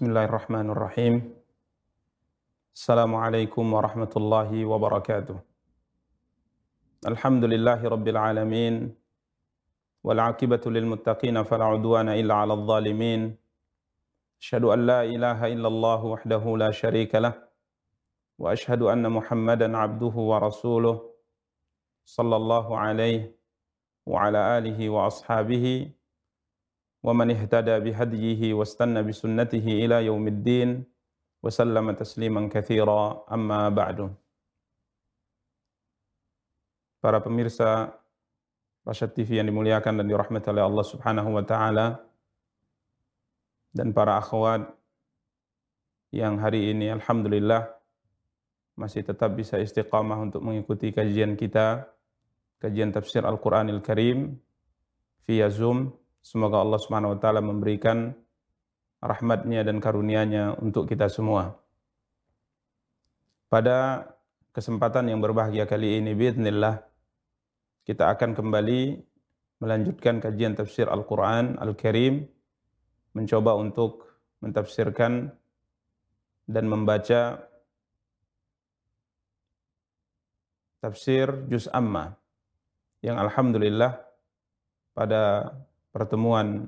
Bismillahirrahmanirrahim. Assalamualaikum warahmatullahi wabarakatuh. Alhamdulillahi rabbil alamin. Wal aqibatu lil muttaqin fala udwana illa 'alal zalimin. Asyhadu an la ilaha illallah wahdahu la syarika lah. Wa asyhadu anna Muhammadan 'abduhu wa rasuluh. Sallallahu alaihi wa ala alihi wa ashabihi ومن اهتدى بهديه واستنى بسنته إلى يوم الدين وسلم تسليما كثيرا أما بعد Para pemirsa Rasyad TV yang dimuliakan dan dirahmati oleh Allah Subhanahu wa taala dan para akhwat yang hari ini alhamdulillah masih tetap bisa istiqamah untuk mengikuti kajian kita kajian tafsir Al-Qur'anil Karim via Zoom Semoga Allah Subhanahu wa taala memberikan rahmatnya dan karunia-Nya untuk kita semua. Pada kesempatan yang berbahagia kali ini biidznillah kita akan kembali melanjutkan kajian tafsir Al-Qur'an Al-Karim mencoba untuk mentafsirkan dan membaca tafsir juz amma yang alhamdulillah pada pertemuan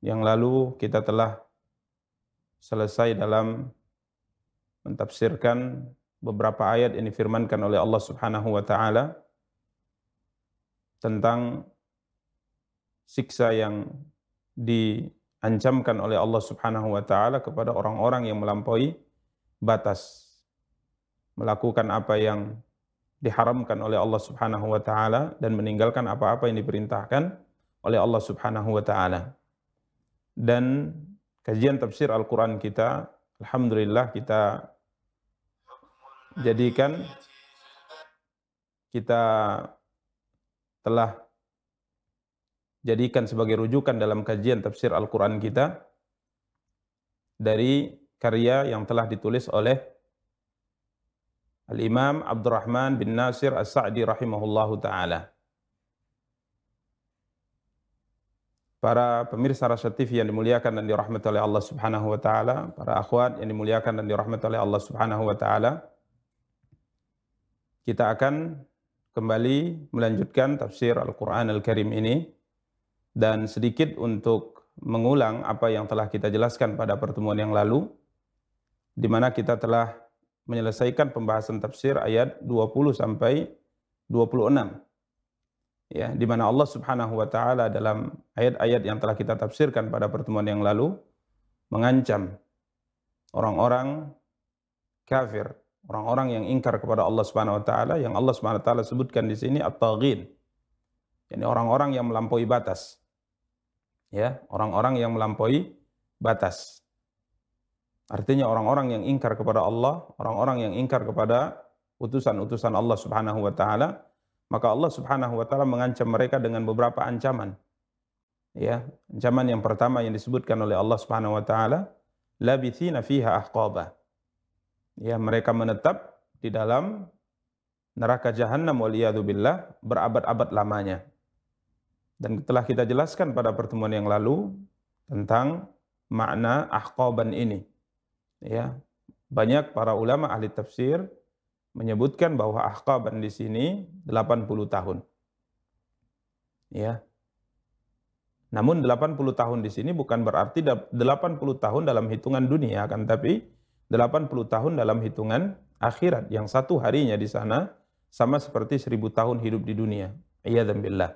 yang lalu kita telah selesai dalam mentafsirkan beberapa ayat yang difirmankan oleh Allah Subhanahu wa taala tentang siksa yang diancamkan oleh Allah Subhanahu wa taala kepada orang-orang yang melampaui batas melakukan apa yang diharamkan oleh Allah Subhanahu wa taala dan meninggalkan apa-apa yang diperintahkan oleh Allah Subhanahu wa taala. Dan kajian tafsir Al-Qur'an kita alhamdulillah kita jadikan kita telah jadikan sebagai rujukan dalam kajian tafsir Al-Qur'an kita dari karya yang telah ditulis oleh Al-Imam Abdurrahman bin Nasir As-Sa'di rahimahullahu taala. Para pemirsa Rasyad TV yang dimuliakan dan dirahmati oleh Allah Subhanahu wa taala, para akhwat yang dimuliakan dan dirahmati oleh Allah Subhanahu wa taala. Kita akan kembali melanjutkan tafsir Al-Qur'an Al-Karim ini dan sedikit untuk mengulang apa yang telah kita jelaskan pada pertemuan yang lalu di mana kita telah menyelesaikan pembahasan tafsir ayat 20 sampai 26 ya di mana Allah Subhanahu wa taala dalam ayat-ayat yang telah kita tafsirkan pada pertemuan yang lalu mengancam orang-orang kafir, orang-orang yang ingkar kepada Allah Subhanahu wa taala yang Allah Subhanahu wa taala sebutkan di sini at-taghin. Yani orang-orang yang melampaui batas. Ya, orang-orang yang melampaui batas. Artinya orang-orang yang ingkar kepada Allah, orang-orang yang ingkar kepada utusan-utusan Allah Subhanahu wa taala maka Allah Subhanahu wa taala mengancam mereka dengan beberapa ancaman. Ya, ancaman yang pertama yang disebutkan oleh Allah Subhanahu wa taala, labithina fiha ahqaba. Ya, mereka menetap di dalam neraka jahanam wal billah berabad-abad lamanya. Dan telah kita jelaskan pada pertemuan yang lalu tentang makna ahqaban ini. Ya, banyak para ulama ahli tafsir menyebutkan bahwa ahqaban di sini 80 tahun. Ya. Namun 80 tahun di sini bukan berarti 80 tahun dalam hitungan dunia kan tapi 80 tahun dalam hitungan akhirat yang satu harinya di sana sama seperti seribu tahun hidup di dunia. Iya billah.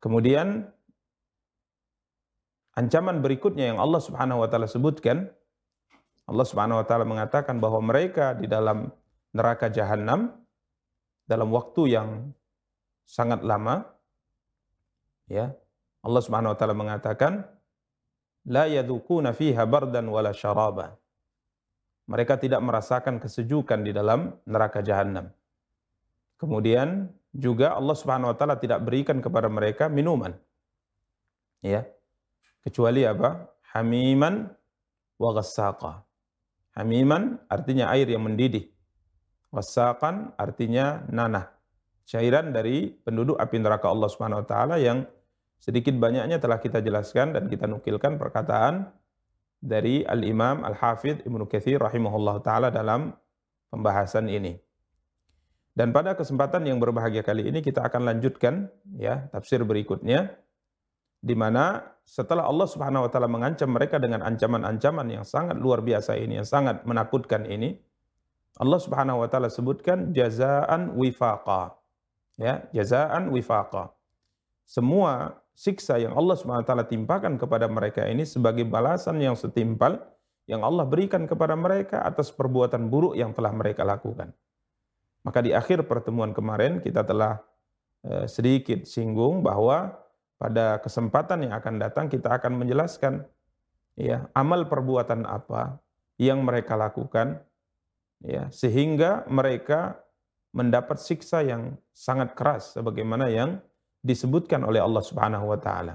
Kemudian ancaman berikutnya yang Allah Subhanahu wa taala sebutkan Allah Subhanahu wa taala mengatakan bahwa mereka di dalam neraka jahanam dalam waktu yang sangat lama ya Allah Subhanahu wa taala mengatakan la yadukuna fiha bardan wala syaraba. Mereka tidak merasakan kesejukan di dalam neraka jahanam. Kemudian juga Allah Subhanahu wa taala tidak berikan kepada mereka minuman ya kecuali apa? Hamiman wa ghassaqa Hamiman artinya air yang mendidih. Wasaqan artinya nanah. Cairan dari penduduk api neraka Allah Subhanahu wa taala yang Sedikit banyaknya telah kita jelaskan dan kita nukilkan perkataan dari Al-Imam Al-Hafidh Ibnu Katsir rahimahullah taala dalam pembahasan ini. Dan pada kesempatan yang berbahagia kali ini kita akan lanjutkan ya tafsir berikutnya di mana setelah Allah Subhanahu wa taala mengancam mereka dengan ancaman-ancaman yang sangat luar biasa ini, yang sangat menakutkan ini, Allah Subhanahu wa taala sebutkan jazaan wifaqa. Ya, jazaan wifaqa. Semua siksa yang Allah SWT timpakan kepada mereka ini sebagai balasan yang setimpal yang Allah berikan kepada mereka atas perbuatan buruk yang telah mereka lakukan. Maka di akhir pertemuan kemarin kita telah eh, sedikit singgung bahwa pada kesempatan yang akan datang kita akan menjelaskan ya amal perbuatan apa yang mereka lakukan ya sehingga mereka mendapat siksa yang sangat keras sebagaimana yang disebutkan oleh Allah Subhanahu wa taala.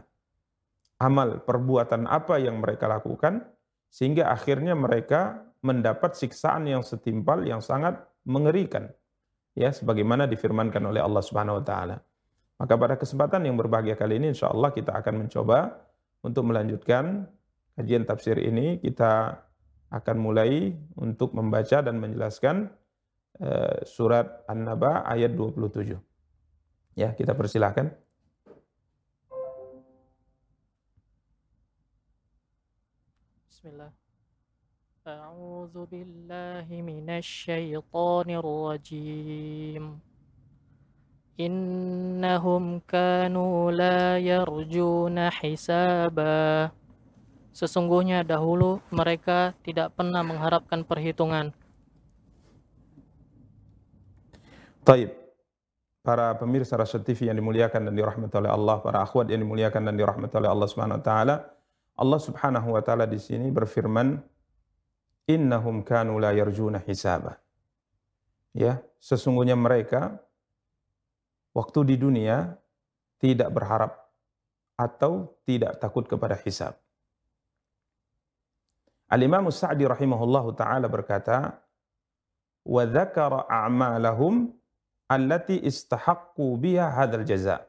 Amal perbuatan apa yang mereka lakukan sehingga akhirnya mereka mendapat siksaan yang setimpal yang sangat mengerikan. Ya, sebagaimana difirmankan oleh Allah Subhanahu wa taala. Maka pada kesempatan yang berbahagia kali ini insya Allah kita akan mencoba untuk melanjutkan kajian tafsir ini. Kita akan mulai untuk membaca dan menjelaskan uh, surat An-Naba ayat 27. Ya, kita persilahkan. Bismillah. A'udzu billahi minasy syaithanir rajim. Innahum kanu la yarjuna hisaba. Sesungguhnya dahulu mereka tidak pernah mengharapkan perhitungan. Taib para pemirsa Rasul TV yang dimuliakan dan dirahmati oleh Allah, para akhwat yang dimuliakan dan dirahmati oleh Allah Subhanahu wa taala. Allah Subhanahu wa taala di sini berfirman, "Innahum kanu la yarjuna hisaba." Ya, sesungguhnya mereka waktu di dunia tidak berharap atau tidak takut kepada hisab. Al-Imam Sa'di rahimahullahu taala berkata, "Wa dzakara a'malahum allati istahaqqu biha hadzal jaza.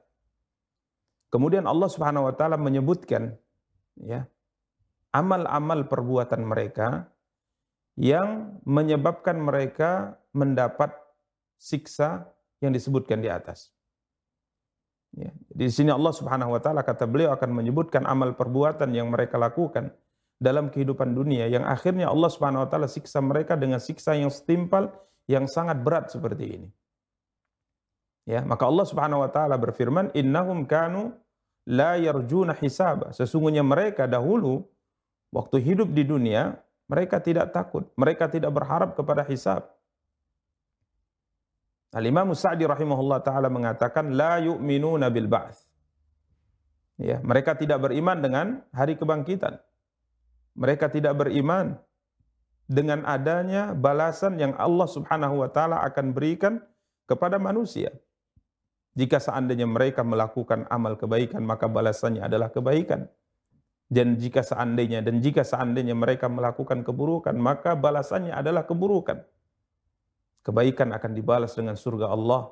Kemudian Allah Subhanahu wa taala menyebutkan ya amal-amal perbuatan mereka yang menyebabkan mereka mendapat siksa yang disebutkan di atas. Ya, di sini Allah Subhanahu wa taala kata beliau akan menyebutkan amal perbuatan yang mereka lakukan dalam kehidupan dunia yang akhirnya Allah Subhanahu wa taala siksa mereka dengan siksa yang setimpal yang sangat berat seperti ini. Ya, maka Allah Subhanahu wa taala berfirman, "Innahum kanu la yarjuna hisaba." Sesungguhnya mereka dahulu waktu hidup di dunia, mereka tidak takut, mereka tidak berharap kepada hisab. Al-Imam Sa'di rahimahullah taala mengatakan la yu'minuna bil. Ya, mereka tidak beriman dengan hari kebangkitan. Mereka tidak beriman dengan adanya balasan yang Allah Subhanahu wa taala akan berikan kepada manusia. Jika seandainya mereka melakukan amal kebaikan, maka balasannya adalah kebaikan. Dan jika seandainya dan jika seandainya mereka melakukan keburukan, maka balasannya adalah keburukan. Kebaikan akan dibalas dengan surga Allah,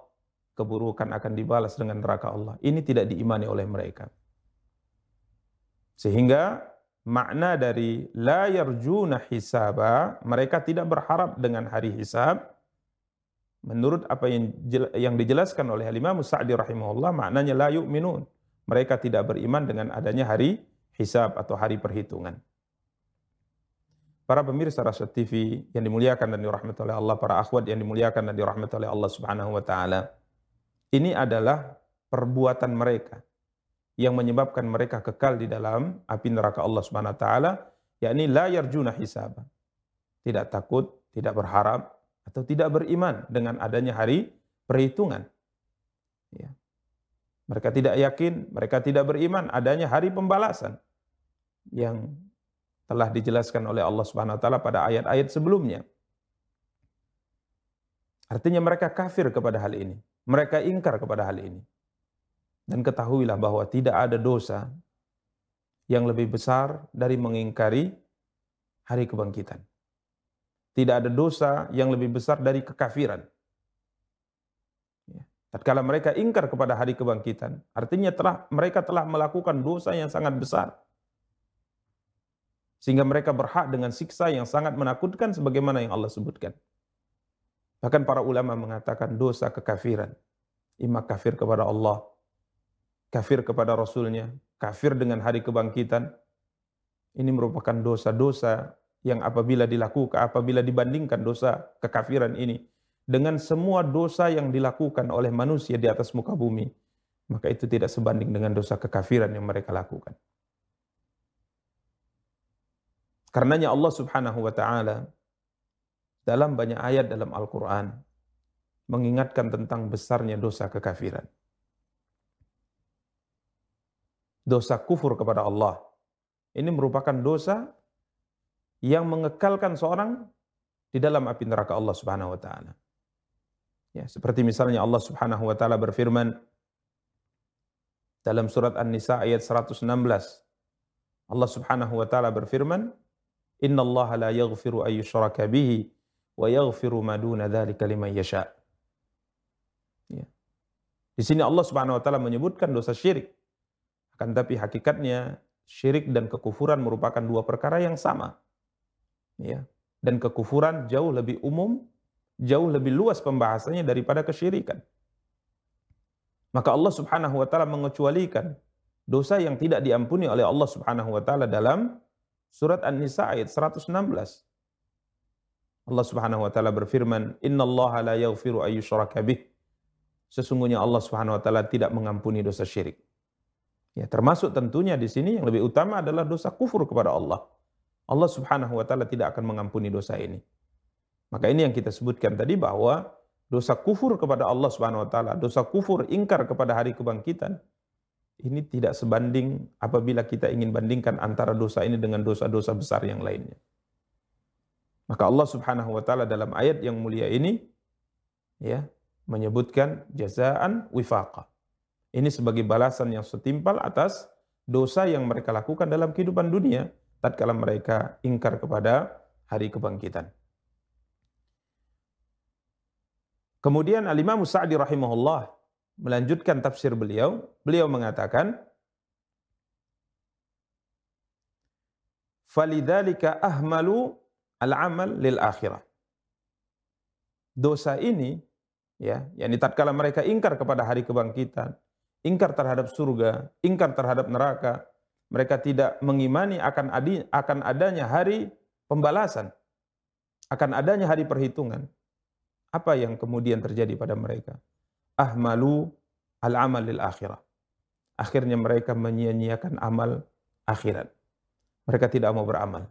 keburukan akan dibalas dengan neraka Allah. Ini tidak diimani oleh mereka. Sehingga makna dari la yarjuna hisaba, mereka tidak berharap dengan hari hisab, menurut apa yang yang dijelaskan oleh Imam Sa'di rahimahullah maknanya la yu'minun. Mereka tidak beriman dengan adanya hari hisab atau hari perhitungan. Para pemirsa Rasyad TV yang dimuliakan dan dirahmati oleh Allah, para akhwat yang dimuliakan dan dirahmati oleh Allah Subhanahu wa taala. Ini adalah perbuatan mereka yang menyebabkan mereka kekal di dalam api neraka Allah Subhanahu wa taala, yakni la yarjuna hisab. Tidak takut, tidak berharap atau tidak beriman dengan adanya hari perhitungan. Ya. Mereka tidak yakin, mereka tidak beriman adanya hari pembalasan yang telah dijelaskan oleh Allah Subhanahu wa taala pada ayat-ayat sebelumnya. Artinya mereka kafir kepada hal ini. Mereka ingkar kepada hal ini. Dan ketahuilah bahwa tidak ada dosa yang lebih besar dari mengingkari hari kebangkitan. Tidak ada dosa yang lebih besar dari kekafiran. Ya. tatkala mereka ingkar kepada hari kebangkitan, artinya telah mereka telah melakukan dosa yang sangat besar. Sehingga mereka berhak dengan siksa yang sangat menakutkan sebagaimana yang Allah sebutkan. Bahkan para ulama mengatakan dosa kekafiran. Ima kafir kepada Allah, kafir kepada Rasulnya, kafir dengan hari kebangkitan. Ini merupakan dosa-dosa yang apabila dilakukan, apabila dibandingkan dosa kekafiran ini dengan semua dosa yang dilakukan oleh manusia di atas muka bumi, maka itu tidak sebanding dengan dosa kekafiran yang mereka lakukan. Karenanya Allah Subhanahu wa taala dalam banyak ayat dalam Al-Qur'an mengingatkan tentang besarnya dosa kekafiran. Dosa kufur kepada Allah. Ini merupakan dosa yang mengekalkan seorang di dalam api neraka Allah Subhanahu wa taala. Ya, seperti misalnya Allah Subhanahu wa taala berfirman dalam surat An-Nisa ayat 116. Allah Subhanahu wa taala berfirman, "Inna Allah la yaghfiru ay yushraka bihi wa yaghfiru ma duna dzalika yasha." Ya. Di sini Allah Subhanahu wa taala menyebutkan dosa syirik. Akan tapi hakikatnya syirik dan kekufuran merupakan dua perkara yang sama. Ya. Dan kekufuran jauh lebih umum jauh lebih luas pembahasannya daripada kesyirikan. Maka Allah Subhanahu wa taala mengecualikan dosa yang tidak diampuni oleh Allah Subhanahu wa taala dalam surat An-Nisa ayat 116. Allah Subhanahu wa taala berfirman, "Innallaha la yaghfiru bih." Sesungguhnya Allah Subhanahu wa taala tidak mengampuni dosa syirik. Ya, termasuk tentunya di sini yang lebih utama adalah dosa kufur kepada Allah. Allah Subhanahu wa taala tidak akan mengampuni dosa ini. Maka ini yang kita sebutkan tadi bahwa dosa kufur kepada Allah Subhanahu wa taala, dosa kufur ingkar kepada hari kebangkitan ini tidak sebanding apabila kita ingin bandingkan antara dosa ini dengan dosa-dosa besar yang lainnya. Maka Allah Subhanahu wa taala dalam ayat yang mulia ini ya menyebutkan jazaan wifaqa. Ini sebagai balasan yang setimpal atas dosa yang mereka lakukan dalam kehidupan dunia tatkala mereka ingkar kepada hari kebangkitan. Kemudian Al-Imam Sa'di rahimahullah melanjutkan tafsir beliau. Beliau mengatakan, "Falidzalika ahmalu al-amal lil akhirah." Dosa ini ya, yakni tatkala mereka ingkar kepada hari kebangkitan, ingkar terhadap surga, ingkar terhadap neraka, mereka tidak mengimani akan akan adanya hari pembalasan, akan adanya hari perhitungan. Apa yang kemudian terjadi pada mereka? Ahmalu al-amal lil akhirah. Akhirnya mereka menyia-nyiakan amal akhirat. Mereka tidak mau beramal.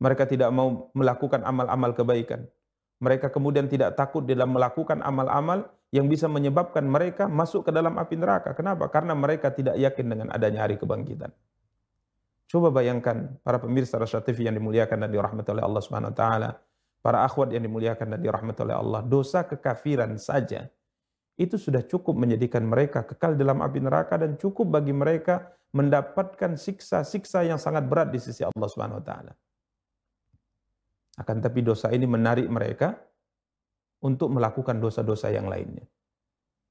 Mereka tidak mau melakukan amal-amal kebaikan. Mereka kemudian tidak takut dalam melakukan amal-amal yang bisa menyebabkan mereka masuk ke dalam api neraka. Kenapa? Karena mereka tidak yakin dengan adanya hari kebangkitan. Coba bayangkan para pemirsa Rasyad TV yang dimuliakan dan dirahmati oleh Allah Subhanahu wa taala para akhwat yang dimuliakan dan dirahmati oleh Allah, dosa kekafiran saja itu sudah cukup menjadikan mereka kekal dalam api neraka dan cukup bagi mereka mendapatkan siksa-siksa yang sangat berat di sisi Allah Subhanahu wa taala. Akan tapi dosa ini menarik mereka untuk melakukan dosa-dosa yang lainnya.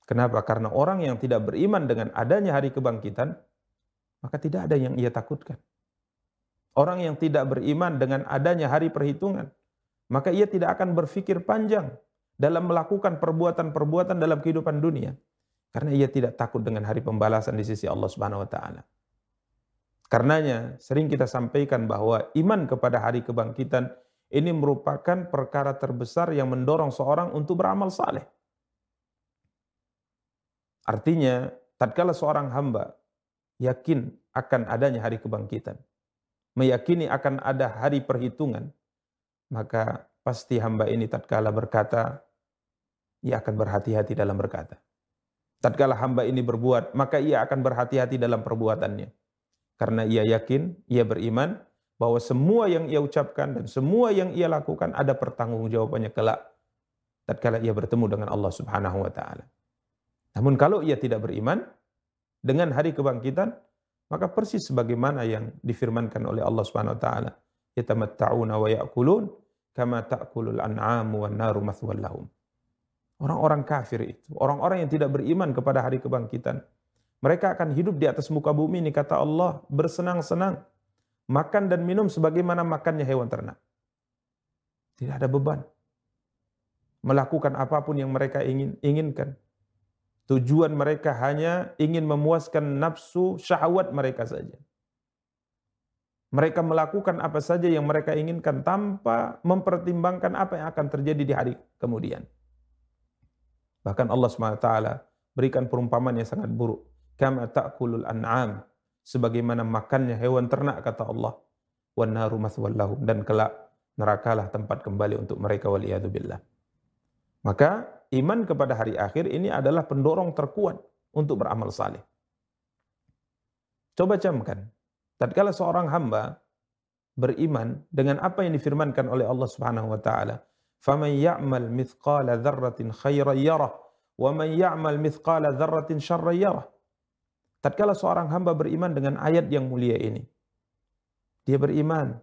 Kenapa? Karena orang yang tidak beriman dengan adanya hari kebangkitan, maka tidak ada yang ia takutkan. Orang yang tidak beriman dengan adanya hari perhitungan, maka ia tidak akan berpikir panjang dalam melakukan perbuatan-perbuatan dalam kehidupan dunia karena ia tidak takut dengan hari pembalasan di sisi Allah Subhanahu wa taala. Karenanya sering kita sampaikan bahwa iman kepada hari kebangkitan ini merupakan perkara terbesar yang mendorong seorang untuk beramal saleh. Artinya, tatkala seorang hamba yakin akan adanya hari kebangkitan, meyakini akan ada hari perhitungan, maka pasti hamba ini tatkala berkata, ia akan berhati-hati dalam berkata. Tatkala hamba ini berbuat, maka ia akan berhati-hati dalam perbuatannya. Karena ia yakin, ia beriman, bahwa semua yang ia ucapkan dan semua yang ia lakukan ada pertanggungjawabannya kelak tatkala ia bertemu dengan Allah Subhanahu wa taala. Namun kalau ia tidak beriman dengan hari kebangkitan, maka persis sebagaimana yang difirmankan oleh Allah Subhanahu wa taala, yatamatta'una wa ya'kulun kama ta'kulul an'amu wan naru mathwal lahum. Orang-orang kafir itu, orang-orang yang tidak beriman kepada hari kebangkitan. Mereka akan hidup di atas muka bumi ini, kata Allah, bersenang-senang. Makan dan minum sebagaimana makannya hewan ternak. Tidak ada beban. Melakukan apa pun yang mereka ingin inginkan. Tujuan mereka hanya ingin memuaskan nafsu syahwat mereka saja. Mereka melakukan apa saja yang mereka inginkan tanpa mempertimbangkan apa yang akan terjadi di hari kemudian. Bahkan Allah SWT berikan perumpamaan yang sangat buruk. Kama ta'kulul an'am. Sebagaimana makannya hewan ternak kata Allah. Wa naru mathwallahum. Dan kelak nerakalah tempat kembali untuk mereka waliyadzubillah. Maka iman kepada hari akhir ini adalah pendorong terkuat untuk beramal saleh. Coba camkan. Tatkala seorang hamba beriman dengan apa yang difirmankan oleh Allah Subhanahu wa taala, faman ya'mal mithqala dzarratin khairan yarah wa man ya'mal mithqala dzarratin syarran yarah. Tatkala seorang hamba beriman dengan ayat yang mulia ini dia beriman.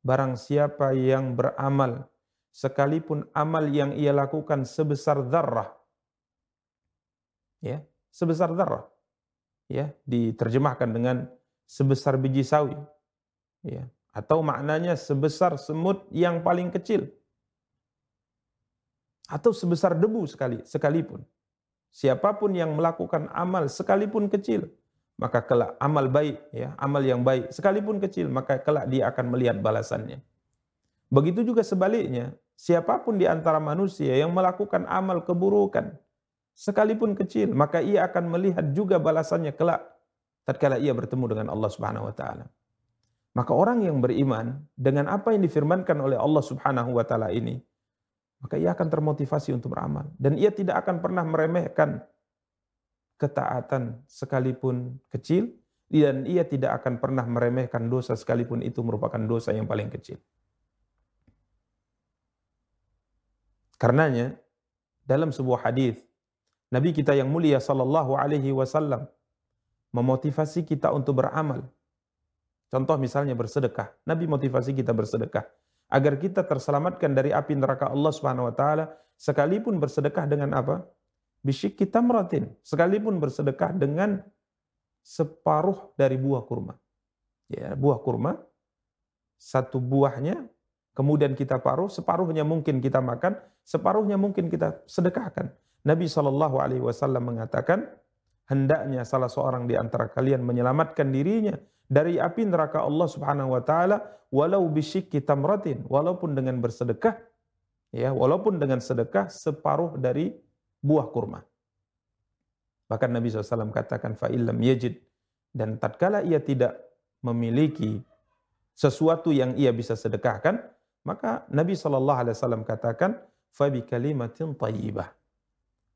Barang siapa yang beramal sekalipun amal yang ia lakukan sebesar zarrah ya sebesar zarrah ya diterjemahkan dengan sebesar biji sawi ya atau maknanya sebesar semut yang paling kecil atau sebesar debu sekali sekalipun. Siapa pun yang melakukan amal sekalipun kecil, maka kelak amal baik ya, amal yang baik sekalipun kecil, maka kelak dia akan melihat balasannya. Begitu juga sebaliknya, siapa pun di antara manusia yang melakukan amal keburukan sekalipun kecil, maka ia akan melihat juga balasannya kelak tatkala ia bertemu dengan Allah Subhanahu wa taala. Maka orang yang beriman dengan apa yang difirmankan oleh Allah Subhanahu wa taala ini, maka ia akan termotivasi untuk beramal dan ia tidak akan pernah meremehkan ketaatan sekalipun kecil dan ia tidak akan pernah meremehkan dosa sekalipun itu merupakan dosa yang paling kecil. Karenanya dalam sebuah hadis Nabi kita yang mulia sallallahu alaihi wasallam memotivasi kita untuk beramal. Contoh misalnya bersedekah. Nabi motivasi kita bersedekah agar kita terselamatkan dari api neraka Allah Subhanahu wa taala sekalipun bersedekah dengan apa? Bisyik kita meratin, sekalipun bersedekah dengan separuh dari buah kurma. Ya, buah kurma satu buahnya kemudian kita paruh, separuhnya mungkin kita makan, separuhnya mungkin kita sedekahkan. Nabi Shallallahu alaihi wasallam mengatakan, hendaknya salah seorang di antara kalian menyelamatkan dirinya dari api neraka Allah Subhanahu wa taala walau bisyikki tamratin walaupun dengan bersedekah ya walaupun dengan sedekah separuh dari buah kurma. Bahkan Nabi SAW katakan fa'ilam yajid dan tatkala ia tidak memiliki sesuatu yang ia bisa sedekahkan maka Nabi SAW katakan fabi kalimatin tayyibah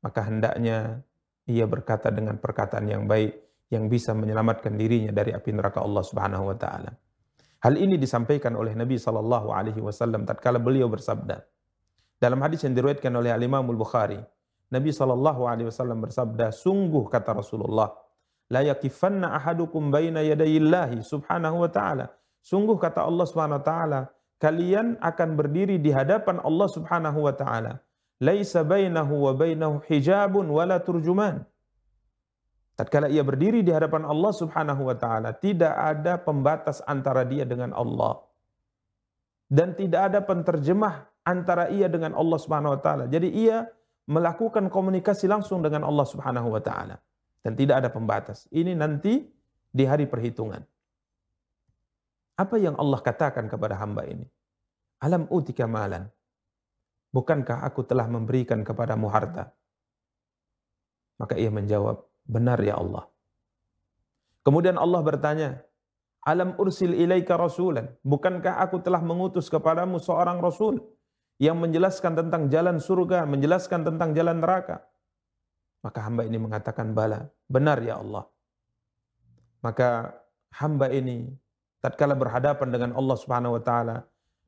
maka hendaknya ia berkata dengan perkataan yang baik yang bisa menyelamatkan dirinya dari api neraka Allah Subhanahu wa taala. Hal ini disampaikan oleh Nabi sallallahu alaihi wasallam tatkala beliau bersabda. Dalam hadis yang diriwayatkan oleh Al-Imam Al-Bukhari, Nabi sallallahu alaihi wasallam bersabda, "Sungguh kata Rasulullah, la yaqifanna ahadukum baina yadayillahi subhanahu wa ta'ala." Sungguh kata Allah Subhanahu wa taala, kalian akan berdiri di hadapan Allah Subhanahu wa taala. Laisa bainahu wa bainahu hijabun wala turjuman Tatkala ia berdiri di hadapan Allah Subhanahu wa taala, tidak ada pembatas antara dia dengan Allah. Dan tidak ada penterjemah antara ia dengan Allah Subhanahu wa taala. Jadi ia melakukan komunikasi langsung dengan Allah Subhanahu wa taala dan tidak ada pembatas. Ini nanti di hari perhitungan. Apa yang Allah katakan kepada hamba ini? Alam utika malan. Bukankah aku telah memberikan kepadamu harta? Maka ia menjawab, Benar ya Allah. Kemudian Allah bertanya, Alam ursil ilaika rasulan. Bukankah aku telah mengutus kepadamu seorang rasul yang menjelaskan tentang jalan surga, menjelaskan tentang jalan neraka? Maka hamba ini mengatakan bala, benar ya Allah. Maka hamba ini tatkala berhadapan dengan Allah Subhanahu wa taala,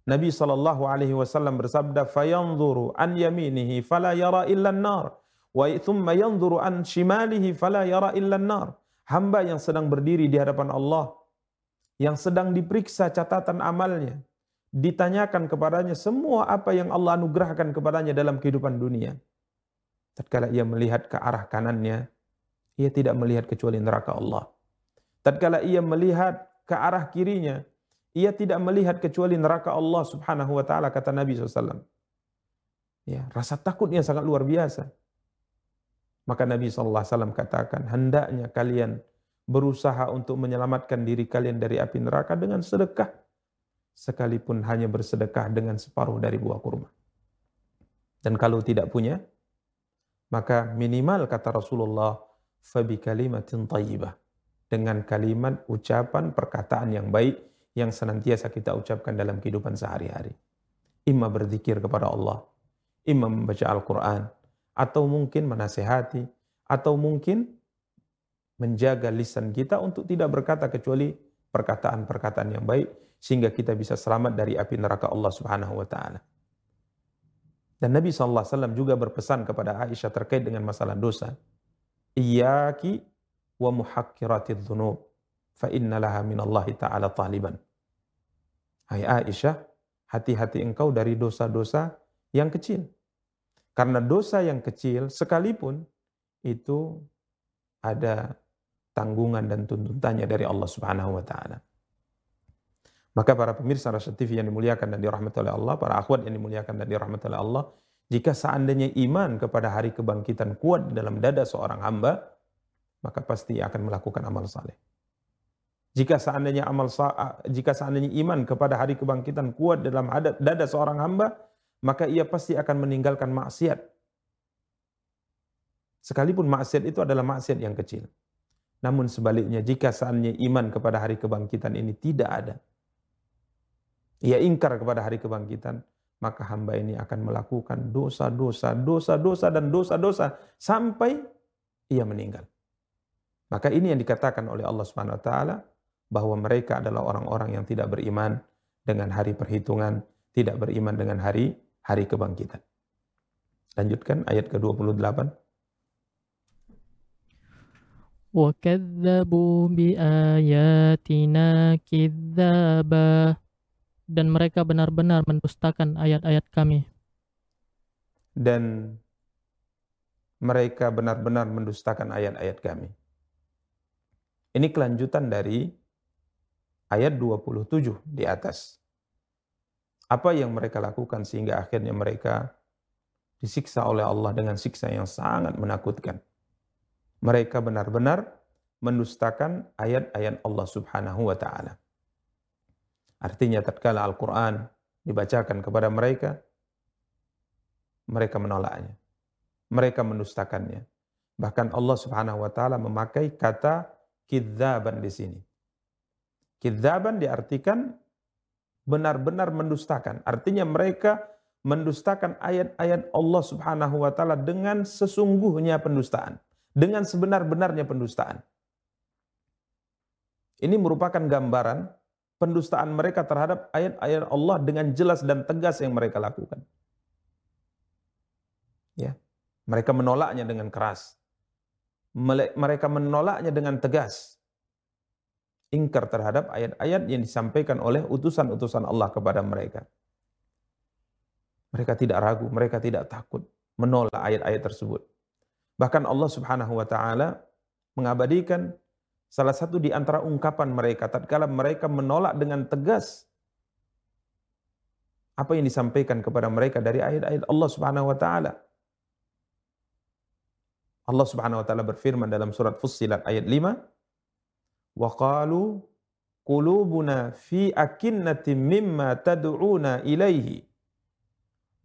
Nabi sallallahu alaihi wasallam bersabda, "Fayanzuru an yaminihi fala yara illa an-nar." wa thumma yanzuru an shimalihi fala yara illa nar hamba yang sedang berdiri di hadapan Allah yang sedang diperiksa catatan amalnya ditanyakan kepadanya semua apa yang Allah anugerahkan kepadanya dalam kehidupan dunia Tatkala ia melihat ke arah kanannya, ia tidak melihat kecuali neraka Allah. Tatkala ia melihat ke arah kirinya, ia tidak melihat kecuali neraka Allah Subhanahu wa taala kata Nabi SAW. Ya, rasa takutnya sangat luar biasa. Maka Nabi SAW katakan, hendaknya kalian berusaha untuk menyelamatkan diri kalian dari api neraka dengan sedekah. Sekalipun hanya bersedekah dengan separuh dari buah kurma. Dan kalau tidak punya, maka minimal kata Rasulullah, fabi kalimatin. Dengan kalimat, ucapan, perkataan yang baik yang senantiasa kita ucapkan dalam kehidupan sehari-hari. Imma berzikir kepada Allah, imma membaca Al-Quran, atau mungkin menasehati, atau mungkin menjaga lisan kita untuk tidak berkata kecuali perkataan-perkataan yang baik sehingga kita bisa selamat dari api neraka Allah Subhanahu wa taala. Dan Nabi SAW juga berpesan kepada Aisyah terkait dengan masalah dosa. Iyaki wa muhakkiratid dhunub fa inna laha minallahi ta'ala taliban. Hai Aisyah, hati-hati engkau dari dosa-dosa yang kecil. Karena dosa yang kecil sekalipun itu ada tanggungan dan tuntutannya dari Allah Subhanahu wa taala. Maka para pemirsa Rasyid TV yang dimuliakan dan dirahmati oleh Allah, para akhwat yang dimuliakan dan dirahmati oleh Allah, jika seandainya iman kepada hari kebangkitan kuat dalam dada seorang hamba, maka pasti akan melakukan amal saleh. Jika seandainya amal jika seandainya iman kepada hari kebangkitan kuat dalam dada seorang hamba, maka ia pasti akan meninggalkan maksiat. Sekalipun maksiat itu adalah maksiat yang kecil. Namun sebaliknya jika seandainya iman kepada hari kebangkitan ini tidak ada, ia ingkar kepada hari kebangkitan, maka hamba ini akan melakukan dosa-dosa, dosa-dosa dan dosa-dosa sampai ia meninggal. Maka ini yang dikatakan oleh Allah Subhanahu wa taala bahwa mereka adalah orang-orang yang tidak beriman dengan hari perhitungan, tidak beriman dengan hari hari kebangkitan. Lanjutkan ayat ke-28. وَكَذَّبُوا بِآيَاتِنَا كِذَّابًا Dan mereka benar-benar mendustakan ayat-ayat kami. Dan mereka benar-benar mendustakan ayat-ayat kami. Ini kelanjutan dari ayat 27 di atas. Apa yang mereka lakukan sehingga akhirnya mereka disiksa oleh Allah dengan siksa yang sangat menakutkan. Mereka benar-benar mendustakan ayat-ayat Allah Subhanahu wa taala. Artinya tatkala Al-Qur'an dibacakan kepada mereka mereka menolaknya. Mereka mendustakannya. Bahkan Allah Subhanahu wa taala memakai kata kidzaban di sini. Kidzaban diartikan benar-benar mendustakan. Artinya mereka mendustakan ayat-ayat Allah Subhanahu wa taala dengan sesungguhnya pendustaan, dengan sebenar-benarnya pendustaan. Ini merupakan gambaran pendustaan mereka terhadap ayat-ayat Allah dengan jelas dan tegas yang mereka lakukan. Ya. Mereka menolaknya dengan keras. Mereka menolaknya dengan tegas ingkar terhadap ayat-ayat yang disampaikan oleh utusan-utusan Allah kepada mereka. Mereka tidak ragu, mereka tidak takut menolak ayat-ayat tersebut. Bahkan Allah Subhanahu wa taala mengabadikan salah satu di antara ungkapan mereka tatkala mereka menolak dengan tegas apa yang disampaikan kepada mereka dari ayat-ayat Allah Subhanahu wa taala. Allah Subhanahu wa taala berfirman dalam surat Fussilat ayat 5, wa qalu qulubuna fi akinnatin mimma tad'una ilaihi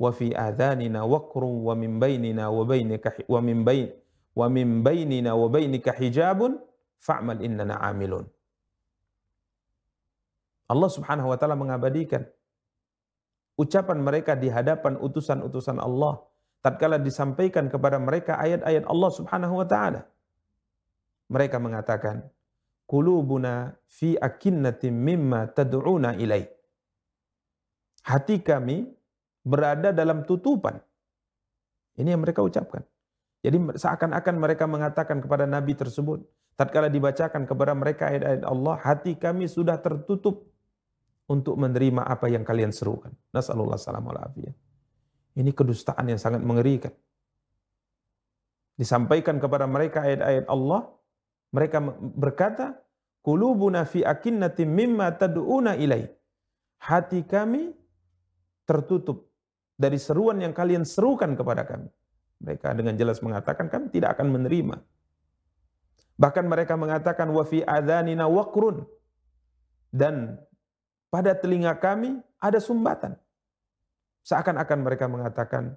wa fi adhanina waqrun wa min bainina wa bainika wa min bain wa min bainina wa bainika hijabun fa'mal innana amilun. Allah Subhanahu wa taala mengabadikan ucapan mereka di hadapan utusan-utusan Allah tatkala disampaikan kepada mereka ayat-ayat Allah Subhanahu wa taala. Mereka mengatakan Kulubuna fi akinnatin mimma tad'una ilai. Hati kami berada dalam tutupan. Ini yang mereka ucapkan. Jadi seakan-akan mereka mengatakan kepada Nabi tersebut, tatkala dibacakan kepada mereka ayat-ayat Allah, hati kami sudah tertutup untuk menerima apa yang kalian serukan. Nasallallahu salam Ini kedustaan yang sangat mengerikan. disampaikan kepada mereka ayat-ayat Allah, mereka berkata, "Qulubuna fi akinnatin mimma tad'una ilai." Hati kami tertutup dari seruan yang kalian serukan kepada kami. Mereka dengan jelas mengatakan kami tidak akan menerima. Bahkan mereka mengatakan wa fi adhanina waqrun dan pada telinga kami ada sumbatan. Seakan-akan mereka mengatakan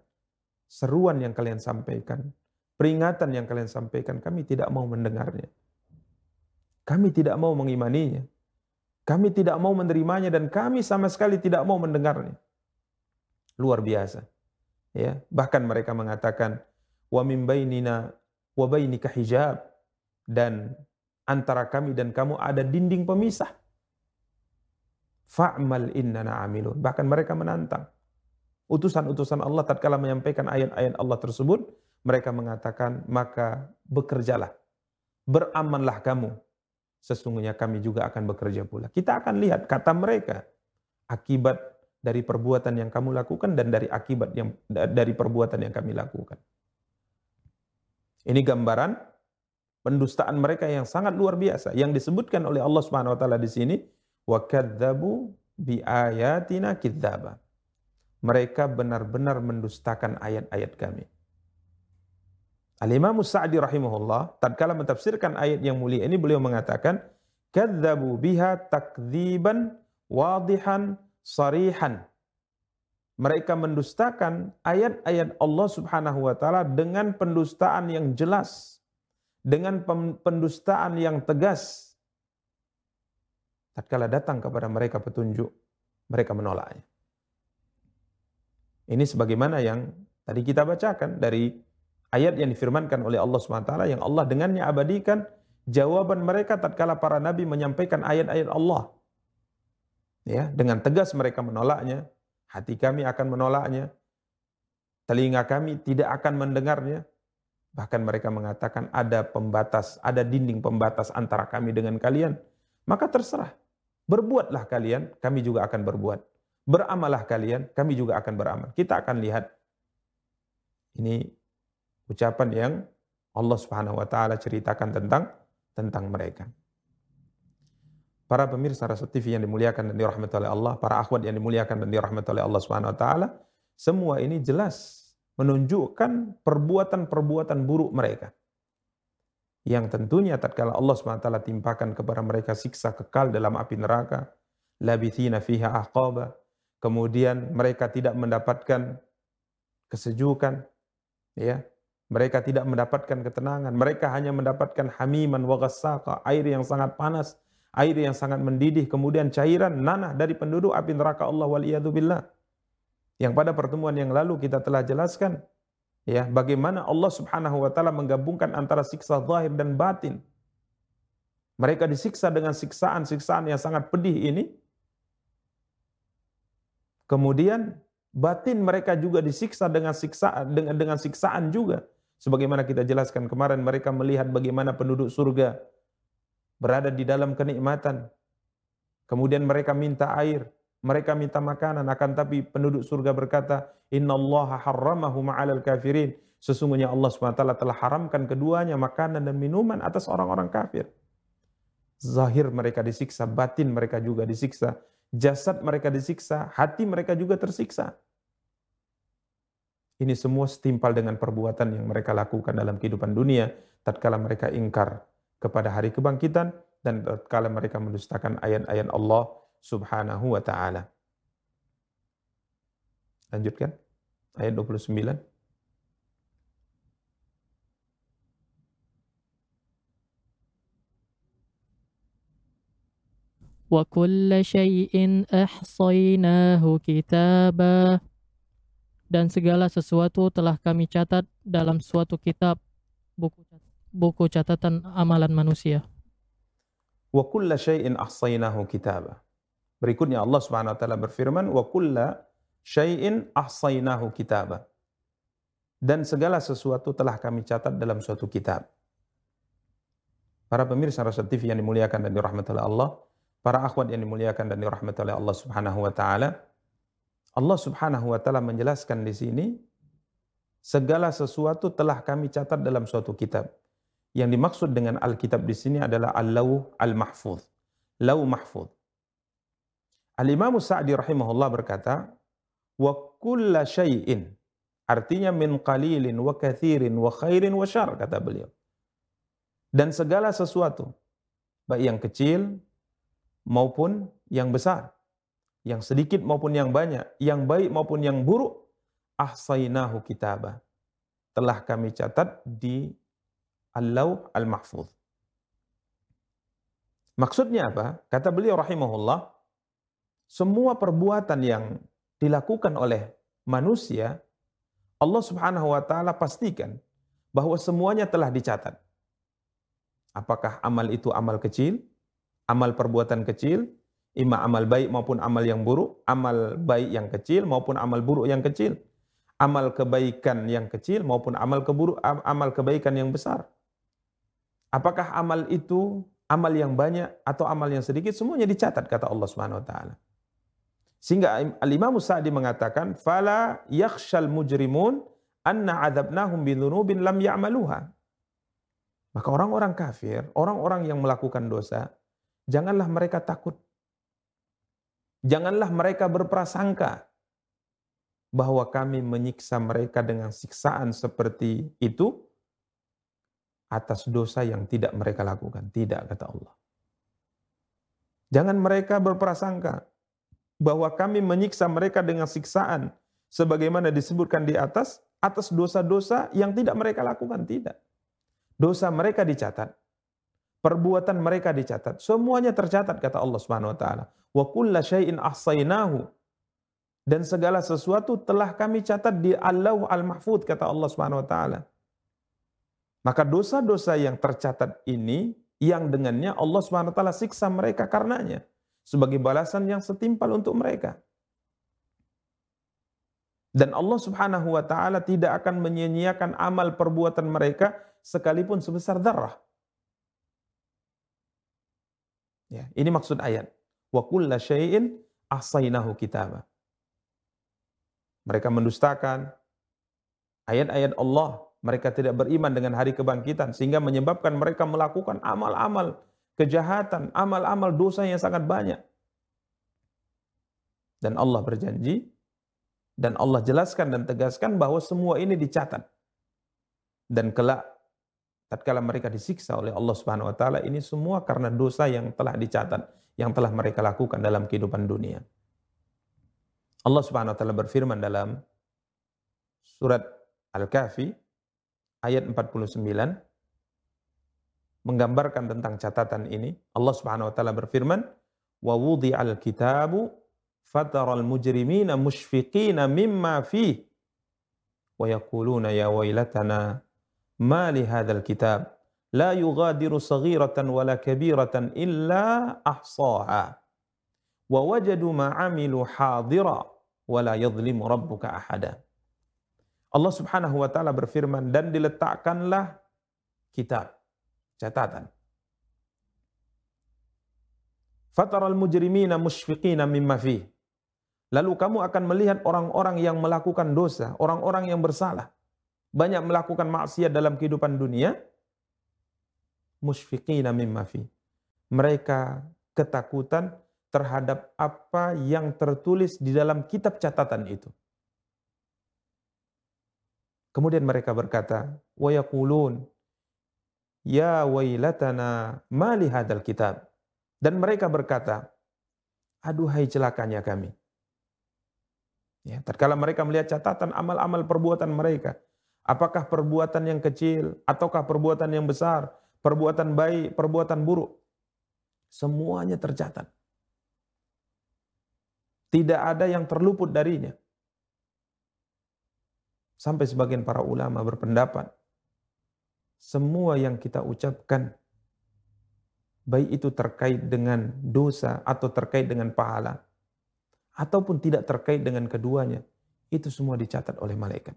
seruan yang kalian sampaikan, peringatan yang kalian sampaikan kami tidak mau mendengarnya. Kami tidak mau mengimaninya. Kami tidak mau menerimanya dan kami sama sekali tidak mau mendengarnya. Luar biasa. Ya, bahkan mereka mengatakan wa min bainina wa bainika hijab dan antara kami dan kamu ada dinding pemisah. Fa'mal innana amilun. Bahkan mereka menantang. Utusan-utusan Allah tatkala menyampaikan ayat-ayat Allah tersebut, mereka mengatakan, maka bekerjalah. Beramanlah kamu. Sesungguhnya kami juga akan bekerja pula. Kita akan lihat kata mereka. Akibat dari perbuatan yang kamu lakukan dan dari akibat yang dari perbuatan yang kami lakukan. Ini gambaran pendustaan mereka yang sangat luar biasa yang disebutkan oleh Allah Subhanahu wa taala di sini wa kadzabu bi ayatina kidzaba. Mereka benar-benar mendustakan ayat-ayat kami. Al-Imam Sa'di rahimahullah tatkala mentafsirkan ayat yang mulia ini beliau mengatakan kadzabu biha takdziban wadihan sarihan. Mereka mendustakan ayat-ayat Allah Subhanahu wa taala dengan pendustaan yang jelas, dengan pendustaan yang tegas. Tatkala datang kepada mereka petunjuk, mereka menolaknya. Ini sebagaimana yang tadi kita bacakan dari ayat yang difirmankan oleh Allah SWT yang Allah dengannya abadikan jawaban mereka tatkala para nabi menyampaikan ayat-ayat Allah. Ya dengan tegas mereka menolaknya hati kami akan menolaknya telinga kami tidak akan mendengarnya. Bahkan mereka mengatakan ada pembatas ada dinding pembatas antara kami dengan kalian. Maka terserah. Berbuatlah kalian kami juga akan berbuat. Beramalah kalian kami juga akan beramal. Kita akan lihat. Ini ucapan yang Allah Subhanahu wa taala ceritakan tentang tentang mereka Para pemirsa Rasul TV yang dimuliakan dan dirahmati oleh Allah, para akhwat yang dimuliakan dan dirahmati oleh Allah Subhanahu wa taala, semua ini jelas menunjukkan perbuatan-perbuatan buruk mereka. Yang tentunya tatkala Allah Subhanahu wa taala timpakan kepada mereka siksa kekal dalam api neraka, labithina fiha ahqaba, kemudian mereka tidak mendapatkan kesejukan, ya, mereka tidak mendapatkan ketenangan, mereka hanya mendapatkan hamiman wa air yang sangat panas air yang sangat mendidih, kemudian cairan nanah dari penduduk api neraka Allah waliyadzubillah. Yang pada pertemuan yang lalu kita telah jelaskan ya bagaimana Allah Subhanahu wa taala menggabungkan antara siksa zahir dan batin. Mereka disiksa dengan siksaan-siksaan yang sangat pedih ini. Kemudian batin mereka juga disiksa dengan siksaan dengan dengan siksaan juga. Sebagaimana kita jelaskan kemarin mereka melihat bagaimana penduduk surga berada di dalam kenikmatan. Kemudian mereka minta air, mereka minta makanan, akan tapi penduduk surga berkata, Inna Allah harramahu ma'alal kafirin. Sesungguhnya Allah SWT telah haramkan keduanya makanan dan minuman atas orang-orang kafir. Zahir mereka disiksa, batin mereka juga disiksa, jasad mereka disiksa, hati mereka juga tersiksa. Ini semua setimpal dengan perbuatan yang mereka lakukan dalam kehidupan dunia tatkala mereka ingkar kepada hari kebangkitan dan kala mereka mendustakan ayat-ayat Allah Subhanahu wa taala. Lanjutkan ayat 29. Wa kulla syai'in ahsaynahu kitaba dan segala sesuatu telah kami catat dalam suatu kitab buku buku catatan amalan manusia. Wa kulla syai'in ahsaynahu kitaba. Berikutnya Allah Subhanahu wa taala berfirman wa kulla syai'in ahsaynahu kitaba. Dan segala sesuatu telah kami catat dalam suatu kitab. Para pemirsa Rasul TV yang dimuliakan dan dirahmati oleh Allah, para akhwat yang dimuliakan dan dirahmati oleh Allah Subhanahu wa taala, Allah Subhanahu wa taala menjelaskan di sini segala sesuatu telah kami catat dalam suatu kitab. Yang dimaksud dengan Alkitab di sini adalah Al-Lauh Al-Mahfuz. Lau Mahfuz. Al-Imam Sa'di rahimahullah berkata, "Wa kulla syai'in." Artinya min qalilin wa kathirin wa khairin wa syar kata beliau. Dan segala sesuatu, baik yang kecil maupun yang besar, yang sedikit maupun yang banyak, yang baik maupun yang buruk, ahsainahu kitabah. Telah kami catat di Al-Lauh Al-Mahfuz. Maksudnya apa? Kata beliau rahimahullah, semua perbuatan yang dilakukan oleh manusia, Allah Subhanahu wa taala pastikan bahwa semuanya telah dicatat. Apakah amal itu amal kecil, amal perbuatan kecil, ima amal baik maupun amal yang buruk, amal baik yang kecil maupun amal buruk yang kecil, amal kebaikan yang kecil maupun amal keburuk amal kebaikan yang besar. Apakah amal itu amal yang banyak atau amal yang sedikit semuanya dicatat kata Allah Subhanahu wa taala. Sehingga Al-Imam Sa'di mengatakan fala yakhshal mujrimun anna adzabnahum bidzunubin lam ya'maluha. Maka orang-orang kafir, orang-orang yang melakukan dosa, janganlah mereka takut. Janganlah mereka berprasangka bahwa kami menyiksa mereka dengan siksaan seperti itu atas dosa yang tidak mereka lakukan. Tidak, kata Allah. Jangan mereka berprasangka bahwa kami menyiksa mereka dengan siksaan sebagaimana disebutkan di atas atas dosa-dosa yang tidak mereka lakukan tidak. Dosa mereka dicatat. Perbuatan mereka dicatat. Semuanya tercatat kata Allah Subhanahu wa taala. Wa kulla syai'in ahsainahu. Dan segala sesuatu telah kami catat di Allah Al-Mahfud kata Allah Subhanahu wa taala. Maka dosa-dosa yang tercatat ini yang dengannya Allah SWT siksa mereka karenanya sebagai balasan yang setimpal untuk mereka. Dan Allah Subhanahu wa taala tidak akan menyia-nyiakan amal perbuatan mereka sekalipun sebesar darah. Ya, ini maksud ayat. Wa kulla syai'in ahsainahu kitaba. Mereka mendustakan ayat-ayat Allah mereka tidak beriman dengan hari kebangkitan sehingga menyebabkan mereka melakukan amal-amal kejahatan, amal-amal dosa yang sangat banyak. Dan Allah berjanji dan Allah jelaskan dan tegaskan bahwa semua ini dicatat. Dan kelak tatkala mereka disiksa oleh Allah Subhanahu wa taala ini semua karena dosa yang telah dicatat, yang telah mereka lakukan dalam kehidupan dunia. Allah Subhanahu wa taala berfirman dalam surat Al-Kahfi ayat 49 menggambarkan tentang catatan ini. Allah Subhanahu wa taala berfirman, "Wa wudi'al kitabu fataral mujrimina mushfiqina mimma fi wa yaquluna ya wailatana ma li hadzal kitab la yughadiru saghiratan wala kabiratan illa ahsaha wa wajadu ma amilu hadira wala yadhlimu rabbuka ahada." Allah Subhanahu wa taala berfirman dan diletakkanlah kitab catatan. Fataral mujrimina musyfiqina mimma fi. Lalu kamu akan melihat orang-orang yang melakukan dosa, orang-orang yang bersalah, banyak melakukan maksiat dalam kehidupan dunia, musyfiqina mimma fi. Mereka ketakutan terhadap apa yang tertulis di dalam kitab catatan itu. Kemudian mereka berkata, wa yaqulun ya wailatana ma li hadzal kitab. Dan mereka berkata, aduhai celakanya kami. Ya, tatkala mereka melihat catatan amal-amal perbuatan mereka, apakah perbuatan yang kecil ataukah perbuatan yang besar, perbuatan baik, perbuatan buruk, semuanya tercatat. Tidak ada yang terluput darinya. Sampai sebagian para ulama berpendapat, semua yang kita ucapkan, baik itu terkait dengan dosa atau terkait dengan pahala, ataupun tidak terkait dengan keduanya, itu semua dicatat oleh malaikat.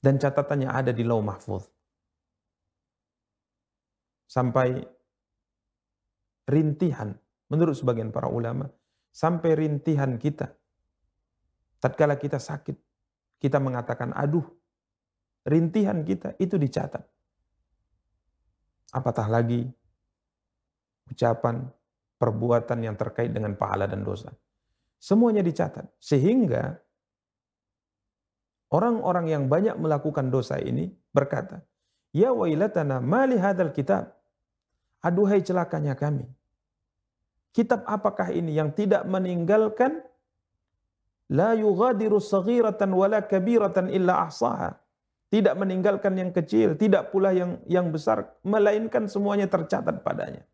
Dan catatannya ada di lau mahfuz. Sampai rintihan, menurut sebagian para ulama, sampai rintihan kita. Tatkala kita sakit, kita mengatakan aduh, rintihan kita itu dicatat. Apatah lagi ucapan, perbuatan yang terkait dengan pahala dan dosa. Semuanya dicatat. Sehingga orang-orang yang banyak melakukan dosa ini berkata, Ya wailatana mali hadal kitab. Aduhai celakanya kami. Kitab apakah ini yang tidak meninggalkan la yughadiru saghiratan wala kabiratan illa ahsaha. Tidak meninggalkan yang kecil, tidak pula yang yang besar, melainkan semuanya tercatat padanya.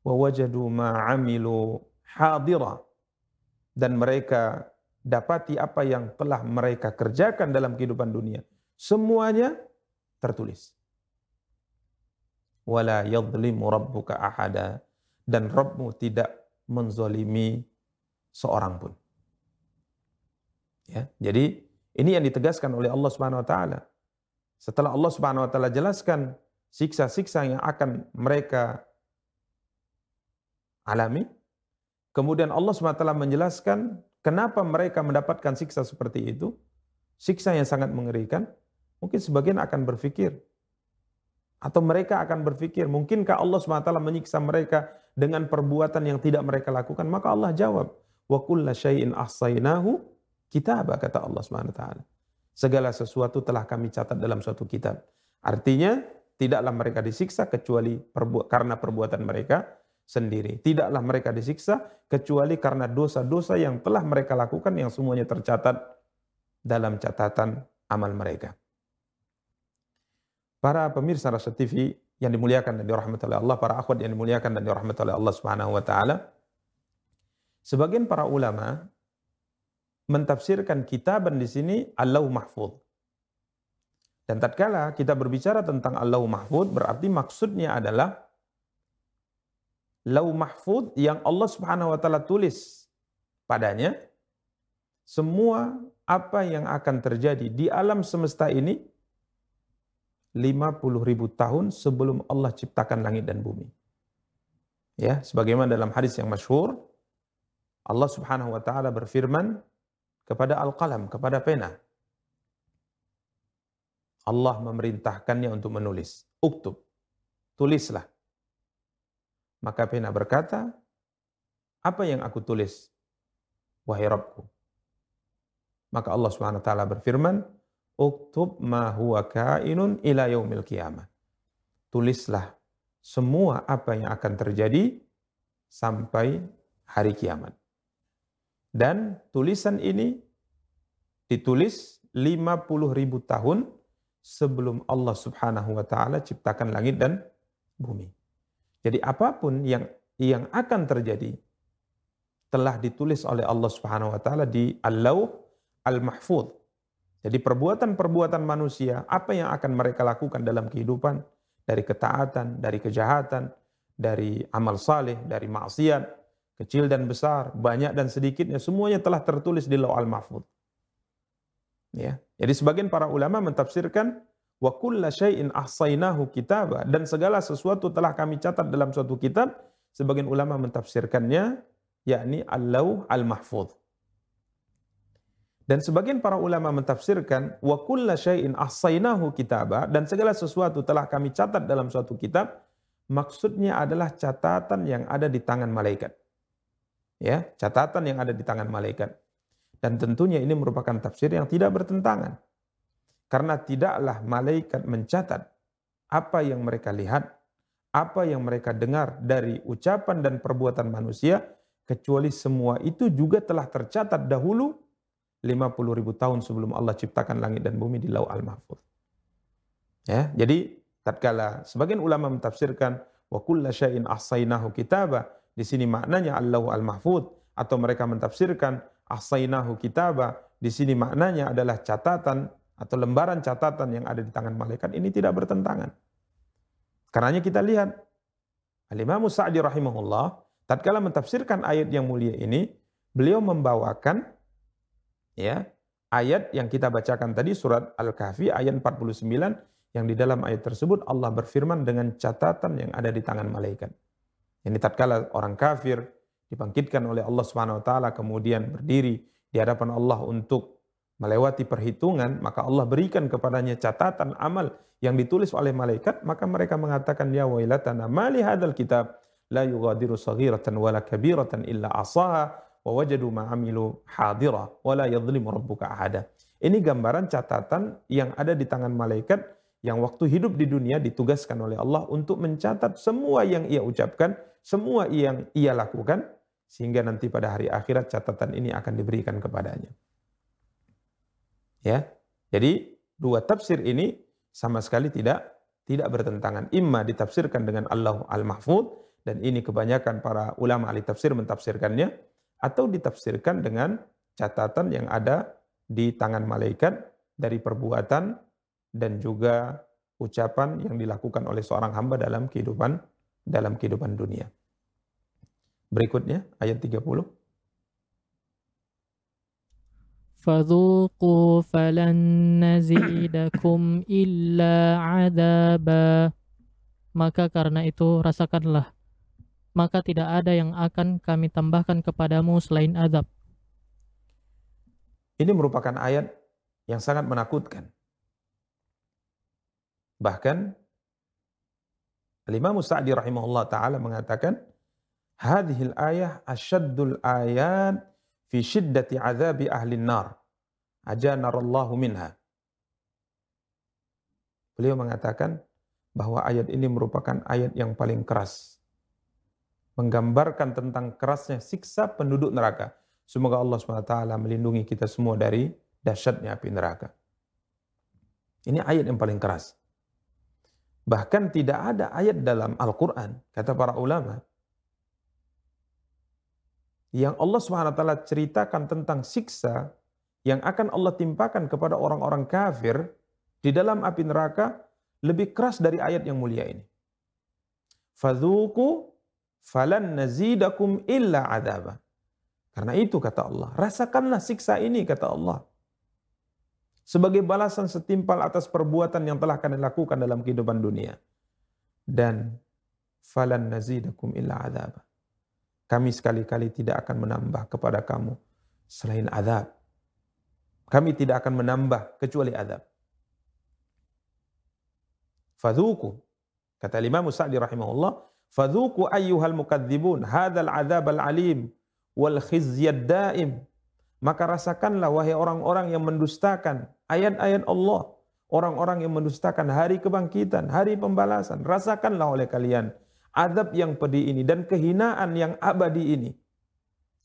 Wa wajadu ma amilu hadira. Dan mereka dapati apa yang telah mereka kerjakan dalam kehidupan dunia Semuanya tertulis. Wala yadlimu rabbuka ahada. Dan Rabbmu tidak menzolimi seorang pun. Ya, jadi ini yang ditegaskan oleh Allah Subhanahu wa taala. Setelah Allah Subhanahu wa taala jelaskan siksa-siksa yang akan mereka alami, kemudian Allah Subhanahu wa taala menjelaskan kenapa mereka mendapatkan siksa seperti itu, siksa yang sangat mengerikan, Mungkin sebagian akan berpikir, atau mereka akan berpikir, mungkinkah Allah SWT menyiksa mereka dengan perbuatan yang tidak mereka lakukan? Maka Allah jawab, wa kulla syai'in ahsainahu kitab, kata Allah SWT. Segala sesuatu telah kami catat dalam suatu kitab. Artinya, tidaklah mereka disiksa kecuali perbu karena perbuatan mereka sendiri. Tidaklah mereka disiksa kecuali karena dosa-dosa yang telah mereka lakukan yang semuanya tercatat dalam catatan amal mereka. Para pemirsa Rasa TV yang dimuliakan dan dirahmati oleh Allah, para akhwat yang dimuliakan dan dirahmati oleh Allah Subhanahu wa taala. Sebagian para ulama mentafsirkan kitaban di sini Allah Mahfud. Dan tatkala kita berbicara tentang Allah Mahfud berarti maksudnya adalah Lau Mahfud yang Allah Subhanahu wa taala tulis padanya semua apa yang akan terjadi di alam semesta ini 50 ribu tahun sebelum Allah ciptakan langit dan bumi. Ya, sebagaimana dalam hadis yang masyhur, Allah Subhanahu wa taala berfirman kepada al-qalam, kepada pena. Allah memerintahkannya untuk menulis. Uktub. Tulislah. Maka pena berkata, apa yang aku tulis? Wahai Rabbku. Maka Allah taala berfirman, uktub ma huwa kainun ila yaumil qiyamah. Tulislah semua apa yang akan terjadi sampai hari kiamat. Dan tulisan ini ditulis 50 ribu tahun sebelum Allah subhanahu wa ta'ala ciptakan langit dan bumi. Jadi apa pun yang yang akan terjadi telah ditulis oleh Allah subhanahu wa ta'ala di Al-Lawh Al-Mahfudh jadi perbuatan-perbuatan manusia, apa yang akan mereka lakukan dalam kehidupan, dari ketaatan, dari kejahatan, dari amal saleh, dari maksiat, kecil dan besar, banyak dan sedikitnya, semuanya telah tertulis di Lauh Al-Mahfud. Ya. Jadi sebagian para ulama mentafsirkan wa kulla syai'in ahsainahu kitaba dan segala sesuatu telah kami catat dalam suatu kitab. Sebagian ulama mentafsirkannya yakni Al-Lauh Al-Mahfud. Dan sebagian para ulama mentafsirkan wa kulla syai'in ahsainahu kitaba dan segala sesuatu telah kami catat dalam suatu kitab maksudnya adalah catatan yang ada di tangan malaikat. Ya, catatan yang ada di tangan malaikat. Dan tentunya ini merupakan tafsir yang tidak bertentangan. Karena tidaklah malaikat mencatat apa yang mereka lihat, apa yang mereka dengar dari ucapan dan perbuatan manusia, kecuali semua itu juga telah tercatat dahulu 50 ribu tahun sebelum Allah ciptakan langit dan bumi di Lauh Al-Mahfuz. Ya, jadi tatkala sebagian ulama mentafsirkan wa kulla syai'in ahsainahu kitaba, di sini maknanya Allah Al-Mahfuz atau mereka mentafsirkan ahsainahu kitaba, di sini maknanya adalah catatan atau lembaran catatan yang ada di tangan malaikat ini tidak bertentangan. Karenanya kita lihat Al-Imam Sa'di rahimahullah tatkala mentafsirkan ayat yang mulia ini, beliau membawakan ya ayat yang kita bacakan tadi surat Al-Kahfi ayat 49 yang di dalam ayat tersebut Allah berfirman dengan catatan yang ada di tangan malaikat. Yang tatkala orang kafir dibangkitkan oleh Allah Subhanahu wa taala kemudian berdiri di hadapan Allah untuk melewati perhitungan, maka Allah berikan kepadanya catatan amal yang ditulis oleh malaikat, maka mereka mengatakan ya wailatana mali hadzal kitab la yughadiru saghiratan wala kabiratan illa asaha wa wajadu ma amilu hadira wa la yadhlimu rabbuka ahada. Ini gambaran catatan yang ada di tangan malaikat yang waktu hidup di dunia ditugaskan oleh Allah untuk mencatat semua yang ia ucapkan, semua yang ia lakukan, sehingga nanti pada hari akhirat catatan ini akan diberikan kepadanya. Ya, jadi dua tafsir ini sama sekali tidak tidak bertentangan. Imma ditafsirkan dengan Allah al-Mahfud dan ini kebanyakan para ulama ahli tafsir mentafsirkannya atau ditafsirkan dengan catatan yang ada di tangan malaikat dari perbuatan dan juga ucapan yang dilakukan oleh seorang hamba dalam kehidupan dalam kehidupan dunia. Berikutnya ayat 30. فذوقوا فلن نزيدكم إلا عذابا maka karena itu rasakanlah maka tidak ada yang akan kami tambahkan kepadamu selain azab ini merupakan ayat yang sangat menakutkan bahkan Imam Sa'di rahimahullah taala mengatakan hadhil ayah asyaddul ayat fi syiddati azabi ahli nar. Ajanarallahu minha. Beliau mengatakan bahwa ayat ini merupakan ayat yang paling keras. Menggambarkan tentang kerasnya siksa penduduk neraka. Semoga Allah SWT melindungi kita semua dari dahsyatnya api neraka. Ini ayat yang paling keras. Bahkan tidak ada ayat dalam Al-Quran, kata para ulama, yang Allah SWT ceritakan tentang siksa yang akan Allah timpakan kepada orang-orang kafir di dalam api neraka lebih keras dari ayat yang mulia ini. Fadhuku falan nazidakum illa adaba. Karena itu kata Allah, rasakanlah siksa ini kata Allah. Sebagai balasan setimpal atas perbuatan yang telah kalian lakukan dalam kehidupan dunia. Dan falan nazidakum illa adaba kami sekali-kali tidak akan menambah kepada kamu selain azab. Kami tidak akan menambah kecuali azab. Fadhuku. Kata Imam Sa'di rahimahullah, Fadhuku ayyuhal mukadzibun hadzal azab al-alim wal khizyad daim. Maka rasakanlah wahai orang-orang yang mendustakan ayat-ayat Allah, orang-orang yang mendustakan hari kebangkitan, hari pembalasan, rasakanlah oleh kalian adab yang pedih ini dan kehinaan yang abadi ini.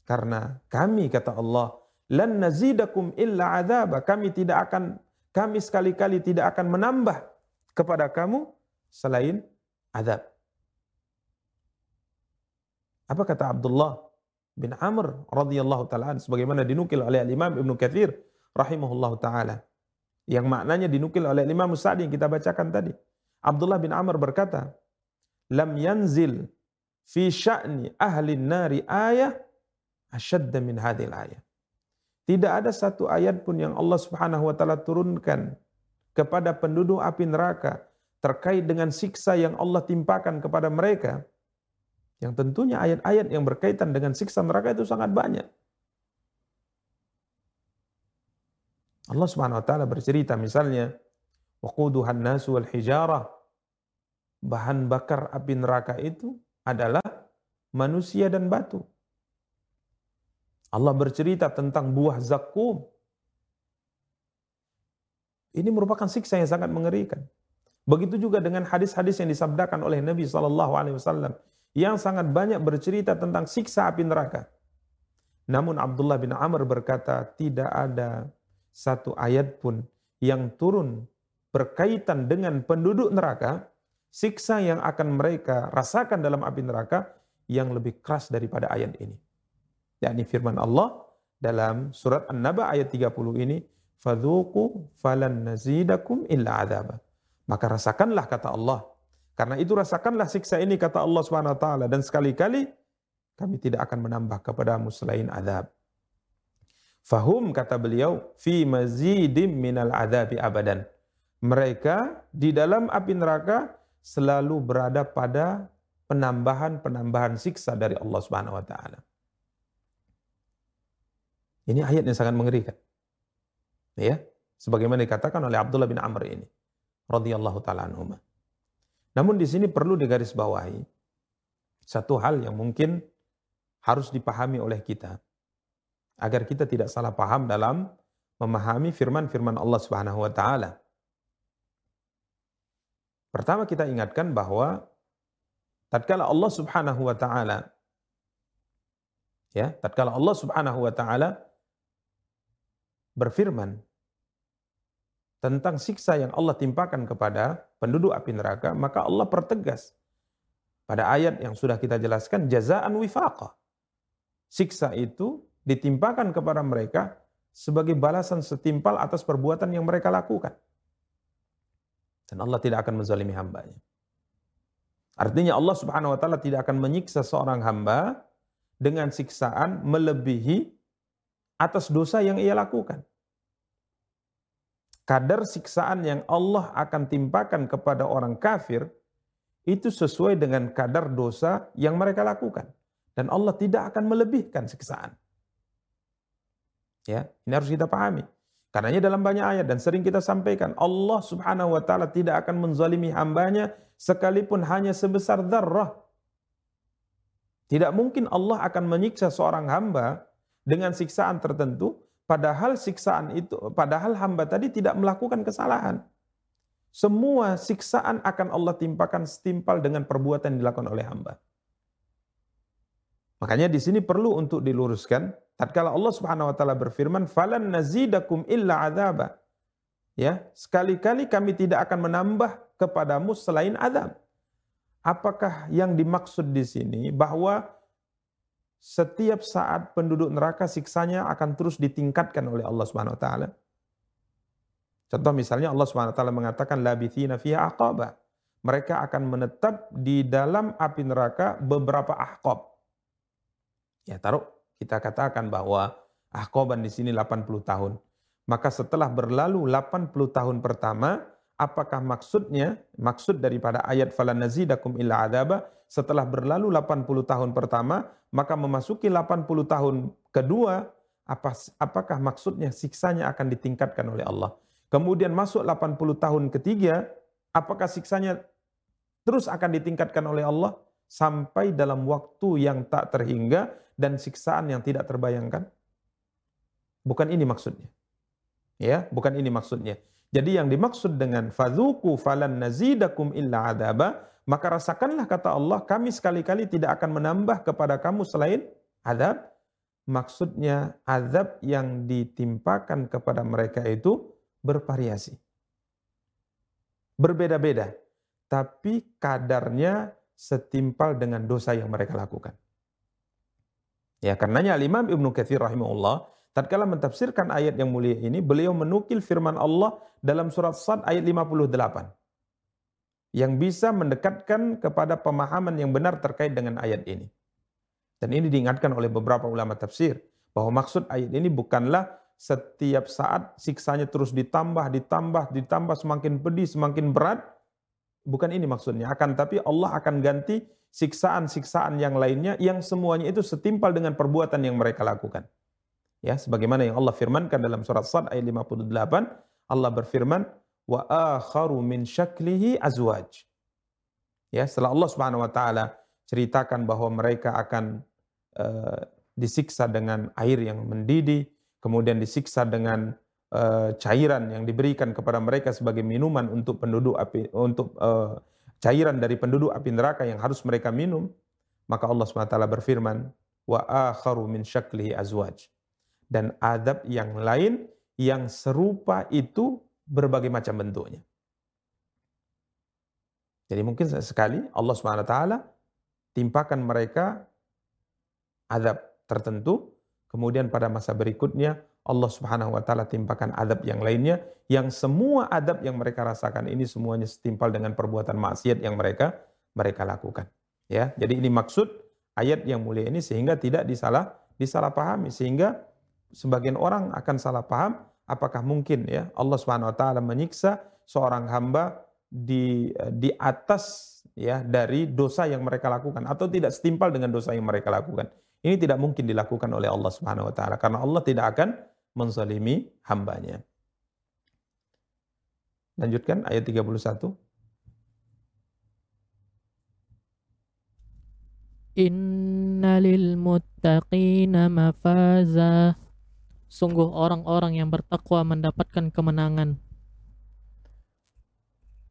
Karena kami kata Allah, lan nazidakum illa adzaba. Kami tidak akan kami sekali-kali tidak akan menambah kepada kamu selain azab. Apa kata Abdullah bin Amr radhiyallahu taala sebagaimana dinukil oleh Imam Ibnu Katsir rahimahullahu taala yang maknanya dinukil oleh Imam Sa'di yang kita bacakan tadi. Abdullah bin Amr berkata, lam yanzil fi sya'ni ahli nari ayah asyadda min hadil ayat. Tidak ada satu ayat pun yang Allah Subhanahu wa taala turunkan kepada penduduk api neraka terkait dengan siksa yang Allah timpakan kepada mereka. Yang tentunya ayat-ayat yang berkaitan dengan siksa neraka itu sangat banyak. Allah Subhanahu wa taala bercerita misalnya waquduhan nasu wal bahan bakar api neraka itu adalah manusia dan batu. Allah bercerita tentang buah zakum. Ini merupakan siksa yang sangat mengerikan. Begitu juga dengan hadis-hadis yang disabdakan oleh Nabi Wasallam yang sangat banyak bercerita tentang siksa api neraka. Namun Abdullah bin Amr berkata tidak ada satu ayat pun yang turun berkaitan dengan penduduk neraka siksa yang akan mereka rasakan dalam api neraka yang lebih keras daripada ayat ini. Yakni firman Allah dalam surat An-Naba ayat 30 ini, "Fadzuqu falan nazidakum illa adzaba." Maka rasakanlah kata Allah. Karena itu rasakanlah siksa ini kata Allah Subhanahu wa taala dan sekali-kali kami tidak akan menambah kepadamu selain azab. Fahum kata beliau fi mazidim minal adabi abadan. Mereka di dalam api neraka selalu berada pada penambahan-penambahan siksa dari Allah Subhanahu wa taala. Ini ayat yang sangat mengerikan. Ya, sebagaimana dikatakan oleh Abdullah bin Amr ini radhiyallahu taala anhu. Namun di sini perlu digarisbawahi satu hal yang mungkin harus dipahami oleh kita agar kita tidak salah paham dalam memahami firman-firman Allah Subhanahu wa taala. Pertama kita ingatkan bahwa tatkala Allah Subhanahu wa taala ya, tatkala Allah Subhanahu wa taala berfirman tentang siksa yang Allah timpakan kepada penduduk api neraka, maka Allah pertegas pada ayat yang sudah kita jelaskan jazaan wifaqa. Siksa itu ditimpakan kepada mereka sebagai balasan setimpal atas perbuatan yang mereka lakukan. Dan Allah tidak akan menzalimi hambanya. Artinya Allah subhanahu wa ta'ala tidak akan menyiksa seorang hamba dengan siksaan melebihi atas dosa yang ia lakukan. Kadar siksaan yang Allah akan timpakan kepada orang kafir itu sesuai dengan kadar dosa yang mereka lakukan. Dan Allah tidak akan melebihkan siksaan. Ya, ini harus kita pahami. Karenanya dalam banyak ayat dan sering kita sampaikan, Allah subhanahu wa ta'ala tidak akan menzalimi hambanya sekalipun hanya sebesar darah. Tidak mungkin Allah akan menyiksa seorang hamba dengan siksaan tertentu, padahal siksaan itu, padahal hamba tadi tidak melakukan kesalahan. Semua siksaan akan Allah timpakan setimpal dengan perbuatan yang dilakukan oleh hamba. Makanya di sini perlu untuk diluruskan tatkala Allah Subhanahu wa taala berfirman falan nazidakum illa adzaba. Ya, sekali-kali kami tidak akan menambah kepadamu selain azab. Apakah yang dimaksud di sini bahwa setiap saat penduduk neraka siksanya akan terus ditingkatkan oleh Allah Subhanahu wa taala? Contoh misalnya Allah Subhanahu wa taala mengatakan labithina fiha aqaba. Mereka akan menetap di dalam api neraka beberapa ahqab. Ya taruh kita katakan bahwa ahkoban di sini 80 tahun. Maka setelah berlalu 80 tahun pertama, apakah maksudnya, maksud daripada ayat falan nazidakum illa adaba, setelah berlalu 80 tahun pertama, maka memasuki 80 tahun kedua, apa, apakah maksudnya siksanya akan ditingkatkan oleh Allah. Kemudian masuk 80 tahun ketiga, apakah siksanya terus akan ditingkatkan oleh Allah sampai dalam waktu yang tak terhingga dan siksaan yang tidak terbayangkan? Bukan ini maksudnya. Ya, bukan ini maksudnya. Jadi yang dimaksud dengan fadzuku falan nazidakum illa adaba, maka rasakanlah kata Allah, kami sekali-kali tidak akan menambah kepada kamu selain adab. Maksudnya azab yang ditimpakan kepada mereka itu bervariasi. Berbeda-beda. Tapi kadarnya setimpal dengan dosa yang mereka lakukan. Ya, karenanya Imam Ibnu Katsir rahimahullah tatkala mentafsirkan ayat yang mulia ini, beliau menukil firman Allah dalam surat Sad ayat 58 yang bisa mendekatkan kepada pemahaman yang benar terkait dengan ayat ini. Dan ini diingatkan oleh beberapa ulama tafsir bahwa maksud ayat ini bukanlah setiap saat siksanya terus ditambah, ditambah, ditambah semakin pedih, semakin berat. Bukan ini maksudnya. Akan tapi Allah akan ganti siksaan-siksaan yang lainnya yang semuanya itu setimpal dengan perbuatan yang mereka lakukan. Ya, sebagaimana yang Allah firmankan dalam surat Sad ayat 58, Allah berfirman, "Wa akharu min syaklihi azwaj." Ya, setelah Allah Subhanahu wa taala ceritakan bahwa mereka akan uh, disiksa dengan air yang mendidih, kemudian disiksa dengan uh, cairan yang diberikan kepada mereka sebagai minuman untuk penduduk api untuk uh, cairan dari penduduk api neraka yang harus mereka minum, maka Allah SWT berfirman, wa akharu min syaklihi azwaj. Dan adab yang lain yang serupa itu berbagai macam bentuknya. Jadi mungkin sekali Allah SWT timpakan mereka adab tertentu, kemudian pada masa berikutnya Allah Subhanahu wa taala timpakan adab yang lainnya yang semua adab yang mereka rasakan ini semuanya setimpal dengan perbuatan maksiat yang mereka mereka lakukan. Ya, jadi ini maksud ayat yang mulia ini sehingga tidak disalah disalahpahami sehingga sebagian orang akan salah paham apakah mungkin ya Allah Subhanahu wa taala menyiksa seorang hamba di di atas ya dari dosa yang mereka lakukan atau tidak setimpal dengan dosa yang mereka lakukan. Ini tidak mungkin dilakukan oleh Allah Subhanahu wa taala karena Allah tidak akan menzalimi hambanya. Lanjutkan ayat 31. Inna lil muttaqina mafaza. Sungguh orang-orang yang bertakwa mendapatkan kemenangan.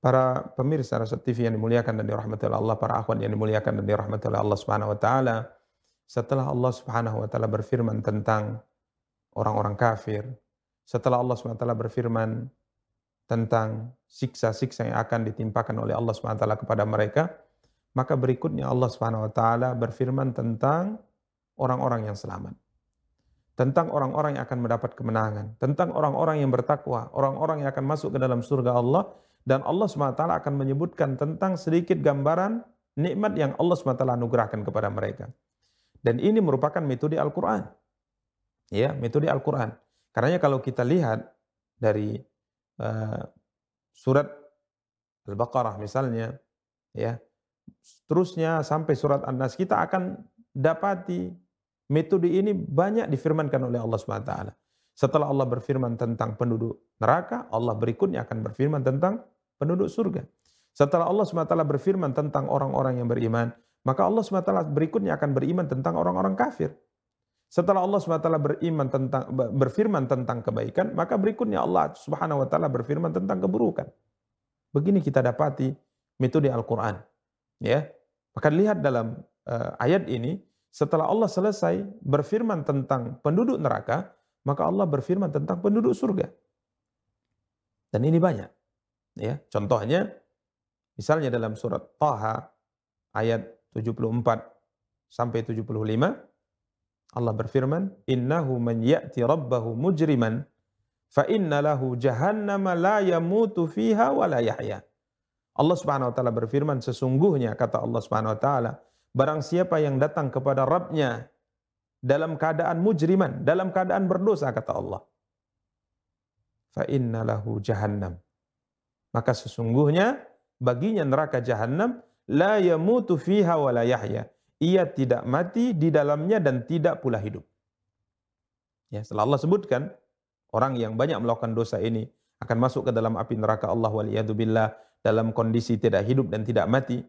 Para pemirsa Rasul TV yang dimuliakan dan dirahmati oleh Allah, para akhwat yang dimuliakan dan dirahmati oleh Allah Subhanahu wa taala, setelah Allah Subhanahu wa taala berfirman tentang orang-orang kafir, setelah Allah Subhanahu wa taala berfirman tentang siksa-siksa yang akan ditimpakan oleh Allah Subhanahu wa taala kepada mereka, maka berikutnya Allah Subhanahu wa taala berfirman tentang orang-orang yang selamat. Tentang orang-orang yang akan mendapat kemenangan, tentang orang-orang yang bertakwa, orang-orang yang akan masuk ke dalam surga Allah dan Allah taala akan menyebutkan tentang sedikit gambaran nikmat yang Allah taala anugerahkan kepada mereka. Dan ini merupakan metode Al-Qur'an. Ya, metode Al-Qur'an. Karena kalau kita lihat dari uh, surat Al-Baqarah misalnya, ya, Seterusnya sampai surat An-Nas kita akan dapati metode ini banyak difirmankan oleh Allah SWT. Setelah Allah berfirman tentang penduduk neraka, Allah berikutnya akan berfirman tentang penduduk surga. Setelah Allah SWT berfirman tentang orang-orang yang beriman, maka Allah SWT berikutnya akan beriman tentang orang-orang kafir. Setelah Allah SWT beriman tentang berfirman tentang kebaikan, maka berikutnya Allah Subhanahu wa taala berfirman tentang keburukan. Begini kita dapati metode Al-Qur'an. Ya. Maka lihat dalam uh, ayat ini setelah Allah selesai berfirman tentang penduduk neraka, maka Allah berfirman tentang penduduk surga. Dan ini banyak. Ya, contohnya misalnya dalam surat Taha ayat 74 sampai 75 Allah berfirman, "Innahu man ya'ti rabbahu mujriman fa inna lahu jahannama la yamutu fiha wa la yahya." Allah Subhanahu wa taala berfirman sesungguhnya kata Allah Subhanahu wa taala barang siapa yang datang kepada Rabbnya dalam keadaan mujriman, dalam keadaan berdosa kata Allah. Fa inna lahu jahannam. Maka sesungguhnya baginya neraka jahannam la yamutu fiha wa la yahya. Ia tidak mati di dalamnya dan tidak pula hidup. Ya, setelah Allah sebutkan orang yang banyak melakukan dosa ini akan masuk ke dalam api neraka Allah waliyadzubillah dalam kondisi tidak hidup dan tidak mati.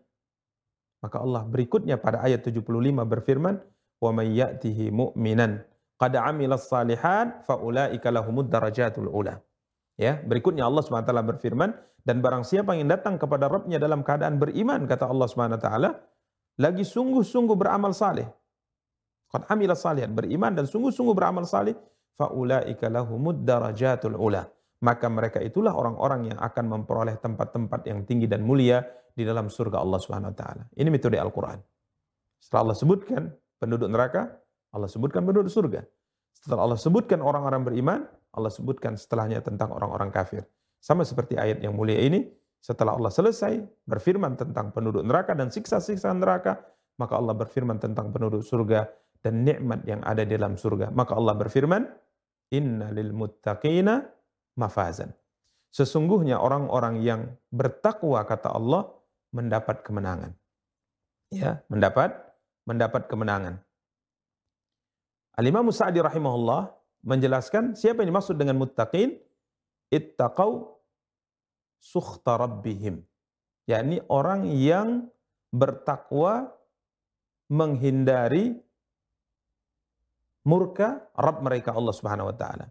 Maka Allah berikutnya pada ayat 75 berfirman, "Wa may ya'tihi mu'minan qad 'amilas salihat fa ulaika lahumud darajatul ula." Ya, berikutnya Allah SWT berfirman, dan barang siapa yang datang kepada Rabbnya dalam keadaan beriman, kata Allah SWT, lagi sungguh-sungguh beramal saleh. Qad amila salihan, beriman dan sungguh-sungguh beramal saleh, faulaika lahumud darajatul ula maka mereka itulah orang-orang yang akan memperoleh tempat-tempat yang tinggi dan mulia di dalam surga Allah Subhanahu wa taala. Ini metode Al-Qur'an. Setelah Allah sebutkan penduduk neraka, Allah sebutkan penduduk surga. Setelah Allah sebutkan orang-orang beriman, Allah sebutkan setelahnya tentang orang-orang kafir. Sama seperti ayat yang mulia ini, setelah Allah selesai berfirman tentang penduduk neraka dan siksa-siksa neraka, maka Allah berfirman tentang penduduk surga dan nikmat yang ada di dalam surga. Maka Allah berfirman, "Inna lil muttaqina mafazan. Sesungguhnya orang-orang yang bertakwa kata Allah mendapat kemenangan. Ya, mendapat mendapat kemenangan. Al-Imam Sa'di rahimahullah menjelaskan siapa yang dimaksud dengan muttaqin ittaqau sukhta rabbihim yakni orang yang bertakwa menghindari murka Rabb mereka Allah Subhanahu wa taala.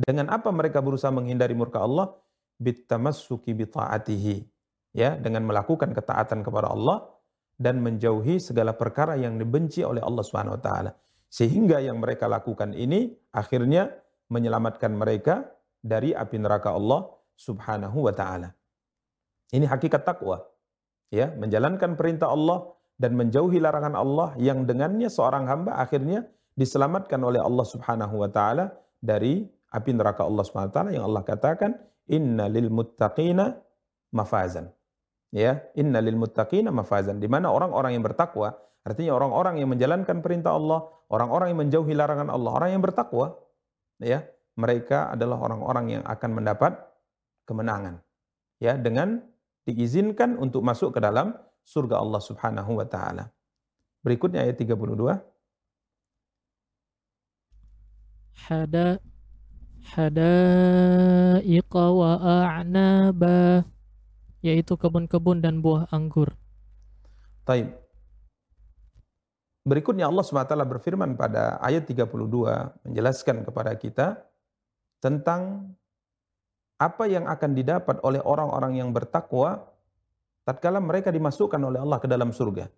Dengan apa mereka berusaha menghindari murka Allah? Bittamassuki bita'atihi. Ya, dengan melakukan ketaatan kepada Allah dan menjauhi segala perkara yang dibenci oleh Allah Subhanahu wa taala. Sehingga yang mereka lakukan ini akhirnya menyelamatkan mereka dari api neraka Allah Subhanahu wa taala. Ini hakikat takwa. Ya, menjalankan perintah Allah dan menjauhi larangan Allah yang dengannya seorang hamba akhirnya diselamatkan oleh Allah Subhanahu wa taala dari api neraka Allah SWT yang Allah katakan inna lil muttaqina mafazan. Ya, inna lil muttaqina mafazan. Di mana orang-orang yang bertakwa, artinya orang-orang yang menjalankan perintah Allah, orang-orang yang menjauhi larangan Allah, orang yang bertakwa, ya, mereka adalah orang-orang yang akan mendapat kemenangan. Ya, dengan diizinkan untuk masuk ke dalam surga Allah Subhanahu wa taala. Berikutnya ayat 32. hada hadaiqa wa a'naba yaitu kebun-kebun dan buah anggur. Taib. Berikutnya Allah SWT berfirman pada ayat 32 menjelaskan kepada kita tentang apa yang akan didapat oleh orang-orang yang bertakwa tatkala mereka dimasukkan oleh Allah ke dalam surga.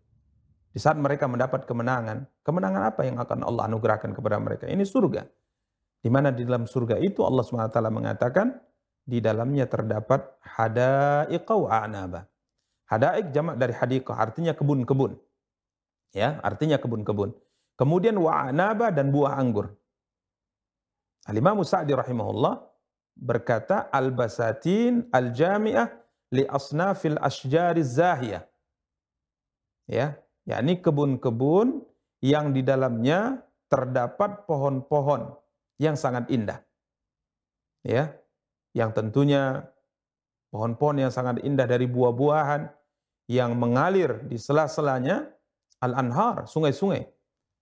Di saat mereka mendapat kemenangan, kemenangan apa yang akan Allah anugerahkan kepada mereka? Ini surga. Di mana di dalam surga itu Allah SWT mengatakan, di dalamnya terdapat hadaiqa wa a'naba. Hadaik jamak dari hadiqah, artinya kebun-kebun. Ya, artinya kebun-kebun. Kemudian wa'anaba dan buah anggur. Al-Imam Sa'di rahimahullah berkata al-basatin al-jami'ah li asnafil asjariz zahiyah. Ya, yakni kebun-kebun yang di dalamnya terdapat pohon-pohon yang sangat indah. Ya, yang tentunya pohon-pohon yang sangat indah dari buah-buahan yang mengalir di sela-selanya al-anhar, sungai-sungai.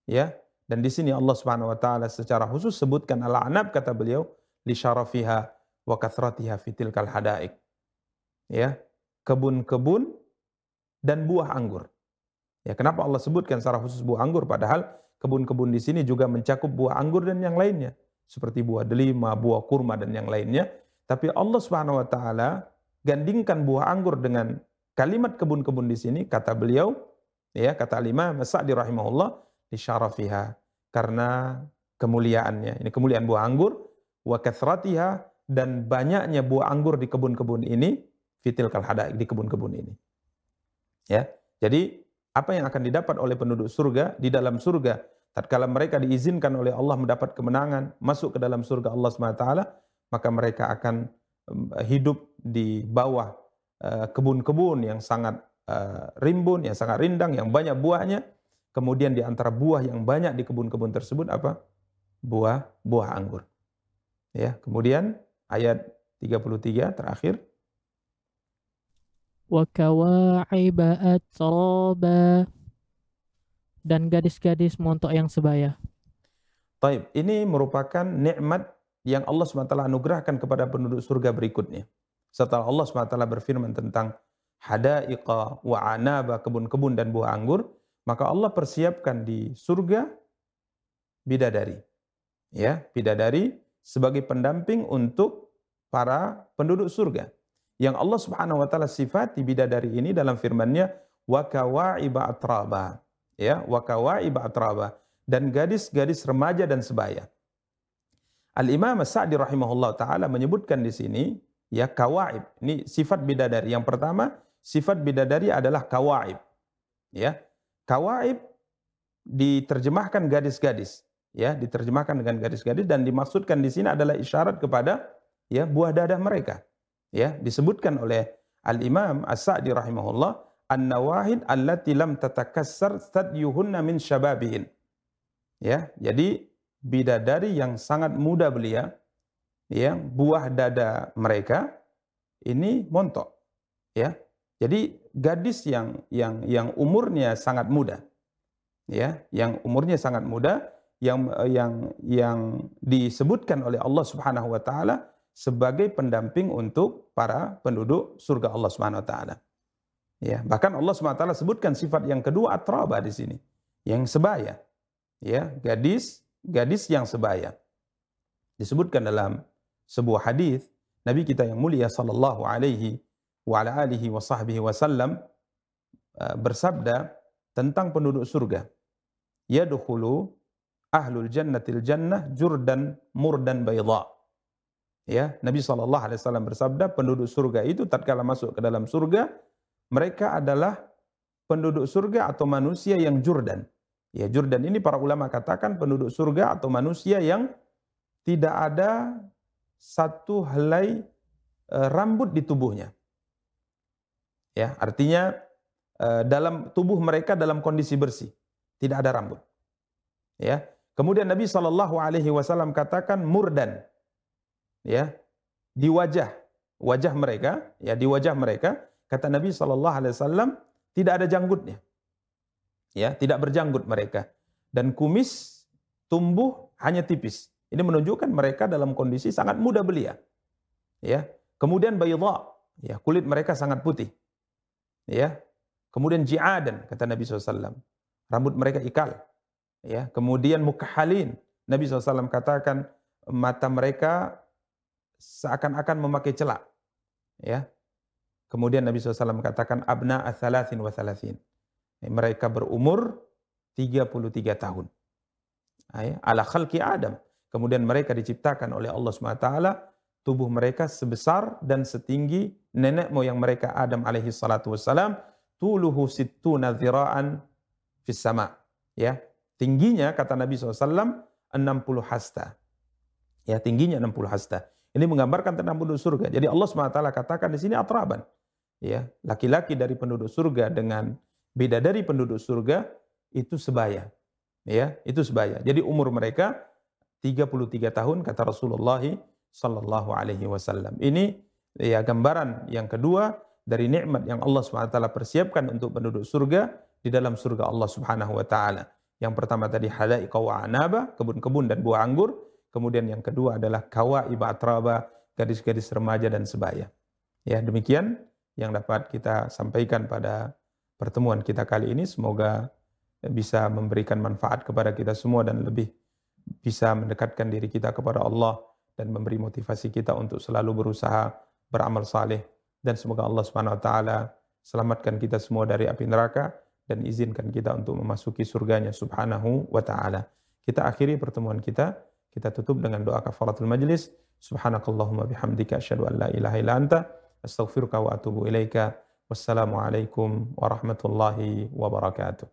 Ya, dan di sini Allah Subhanahu wa taala secara khusus sebutkan al-anab kata beliau li syarafiha wa kathratiha fitil kal hadaik. Ya, kebun-kebun dan buah anggur. Ya, kenapa Allah sebutkan secara khusus buah anggur padahal kebun-kebun di sini juga mencakup buah anggur dan yang lainnya seperti buah delima, buah kurma dan yang lainnya. Tapi Allah Subhanahu wa taala gandingkan buah anggur dengan kalimat kebun-kebun di sini kata beliau ya kata Imam Sa'di rahimahullah di syarafiha karena kemuliaannya. Ini kemuliaan buah anggur wa kathratiha dan banyaknya buah anggur di kebun-kebun ini fitil kalhada di kebun-kebun ini. Ya. Jadi apa yang akan didapat oleh penduduk surga di dalam surga tatkala mereka diizinkan oleh Allah mendapat kemenangan masuk ke dalam surga Allah SWT maka mereka akan hidup di bawah eh, kebun-kebun yang sangat eh, rimbun, yang sangat rindang, yang banyak buahnya. Kemudian di antara buah yang banyak di kebun-kebun tersebut apa? Buah buah anggur. Ya, kemudian ayat 33 terakhir. Kawa'iba atraba dan gadis-gadis montok yang sebaya. Taib, ini merupakan nikmat yang Allah SWT anugerahkan kepada penduduk surga berikutnya. Setelah Allah SWT berfirman tentang hadaiqa wa anaba, kebun-kebun dan buah anggur, maka Allah persiapkan di surga bidadari. Ya, bidadari sebagai pendamping untuk para penduduk surga. Yang Allah Subhanahu wa taala sifati bidadari ini dalam firman-Nya wa kawaiba atraba. Ya, wa kawaiba atraba dan gadis-gadis remaja dan sebaya. Al-Imam Sa'di rahimahullah taala menyebutkan di sini ya kawaib. Ini sifat bidadari. Yang pertama, sifat bidadari adalah kawaib. Ya. Kawaib diterjemahkan gadis-gadis ya diterjemahkan dengan gadis-gadis dan dimaksudkan di sini adalah isyarat kepada ya buah dadah mereka ya disebutkan oleh Al Imam As-Sa'di rahimahullah an-nawahid allati lam tatakassar stadyuhunna min syababihin ya jadi bidadari yang sangat muda belia ya buah dada mereka ini montok ya jadi gadis yang yang yang umurnya sangat muda ya yang umurnya sangat muda yang yang yang disebutkan oleh Allah Subhanahu wa taala sebagai pendamping untuk para penduduk surga Allah Subhanahu wa taala. Ya, bahkan Allah taala sebutkan sifat yang kedua atraba di sini, yang sebaya. Ya, gadis gadis yang sebaya. Disebutkan dalam sebuah hadis Nabi kita yang mulia sallallahu alaihi wa ala alihi wa sahbihi wasallam eh, bersabda tentang penduduk surga. Yadkhulu ahlul jannatil jannah jurdan murdan bayda. Ya, Nabi sallallahu alaihi wasallam bersabda, penduduk surga itu tatkala masuk ke dalam surga, mereka adalah penduduk surga atau manusia yang jurdan. Ya, jurdan ini para ulama katakan penduduk surga atau manusia yang tidak ada satu helai e, rambut di tubuhnya. Ya, artinya e, dalam tubuh mereka dalam kondisi bersih, tidak ada rambut. Ya, Kemudian Nabi Shallallahu Alaihi Wasallam katakan murdan, ya di wajah wajah mereka, ya di wajah mereka kata Nabi Shallallahu Alaihi Wasallam tidak ada janggutnya, ya tidak berjanggut mereka dan kumis tumbuh hanya tipis, Ini menunjukkan mereka dalam kondisi sangat muda belia. Ya. Kemudian bayadha, ya, kulit mereka sangat putih. Ya. Kemudian ji'adan kata Nabi SAW. Rambut mereka ikal. Ya. Kemudian mukahalin. Nabi SAW katakan mata mereka seakan-akan memakai celak. Ya. Kemudian Nabi SAW katakan abna athalathin wa thalathin. Mereka berumur 33 tahun. Ala khalqi Adam. Kemudian mereka diciptakan oleh Allah SWT, tubuh mereka sebesar dan setinggi nenek moyang mereka Adam alaihi salatu wassalam, tuluhu sittuna dhira'an fis sama. Ya, tingginya kata Nabi SAW 60 hasta. Ya, tingginya 60 hasta. Ini menggambarkan tentang penduduk surga. Jadi Allah SWT katakan di sini atraban. Ya, laki-laki dari penduduk surga dengan beda dari penduduk surga itu sebaya. Ya, itu sebaya. Jadi umur mereka 33 tahun kata Rasulullah sallallahu alaihi wasallam. Ini ya gambaran yang kedua dari nikmat yang Allah SWT persiapkan untuk penduduk surga di dalam surga Allah Subhanahu wa taala. Yang pertama tadi halaiqa wa anaba, kebun-kebun dan buah anggur. Kemudian yang kedua adalah kawaiba atraba, gadis-gadis remaja dan sebaya. Ya, demikian yang dapat kita sampaikan pada pertemuan kita kali ini. Semoga bisa memberikan manfaat kepada kita semua dan lebih bisa mendekatkan diri kita kepada Allah dan memberi motivasi kita untuk selalu berusaha beramal saleh dan semoga Allah Subhanahu wa taala selamatkan kita semua dari api neraka dan izinkan kita untuk memasuki surganya Subhanahu wa taala. Kita akhiri pertemuan kita, kita tutup dengan doa kafaratul majlis. Subhanakallahumma bihamdika asyhadu an la ilaha illa anta Astaghfiruka wa atubu ilaika. Wassalamualaikum warahmatullahi wabarakatuh.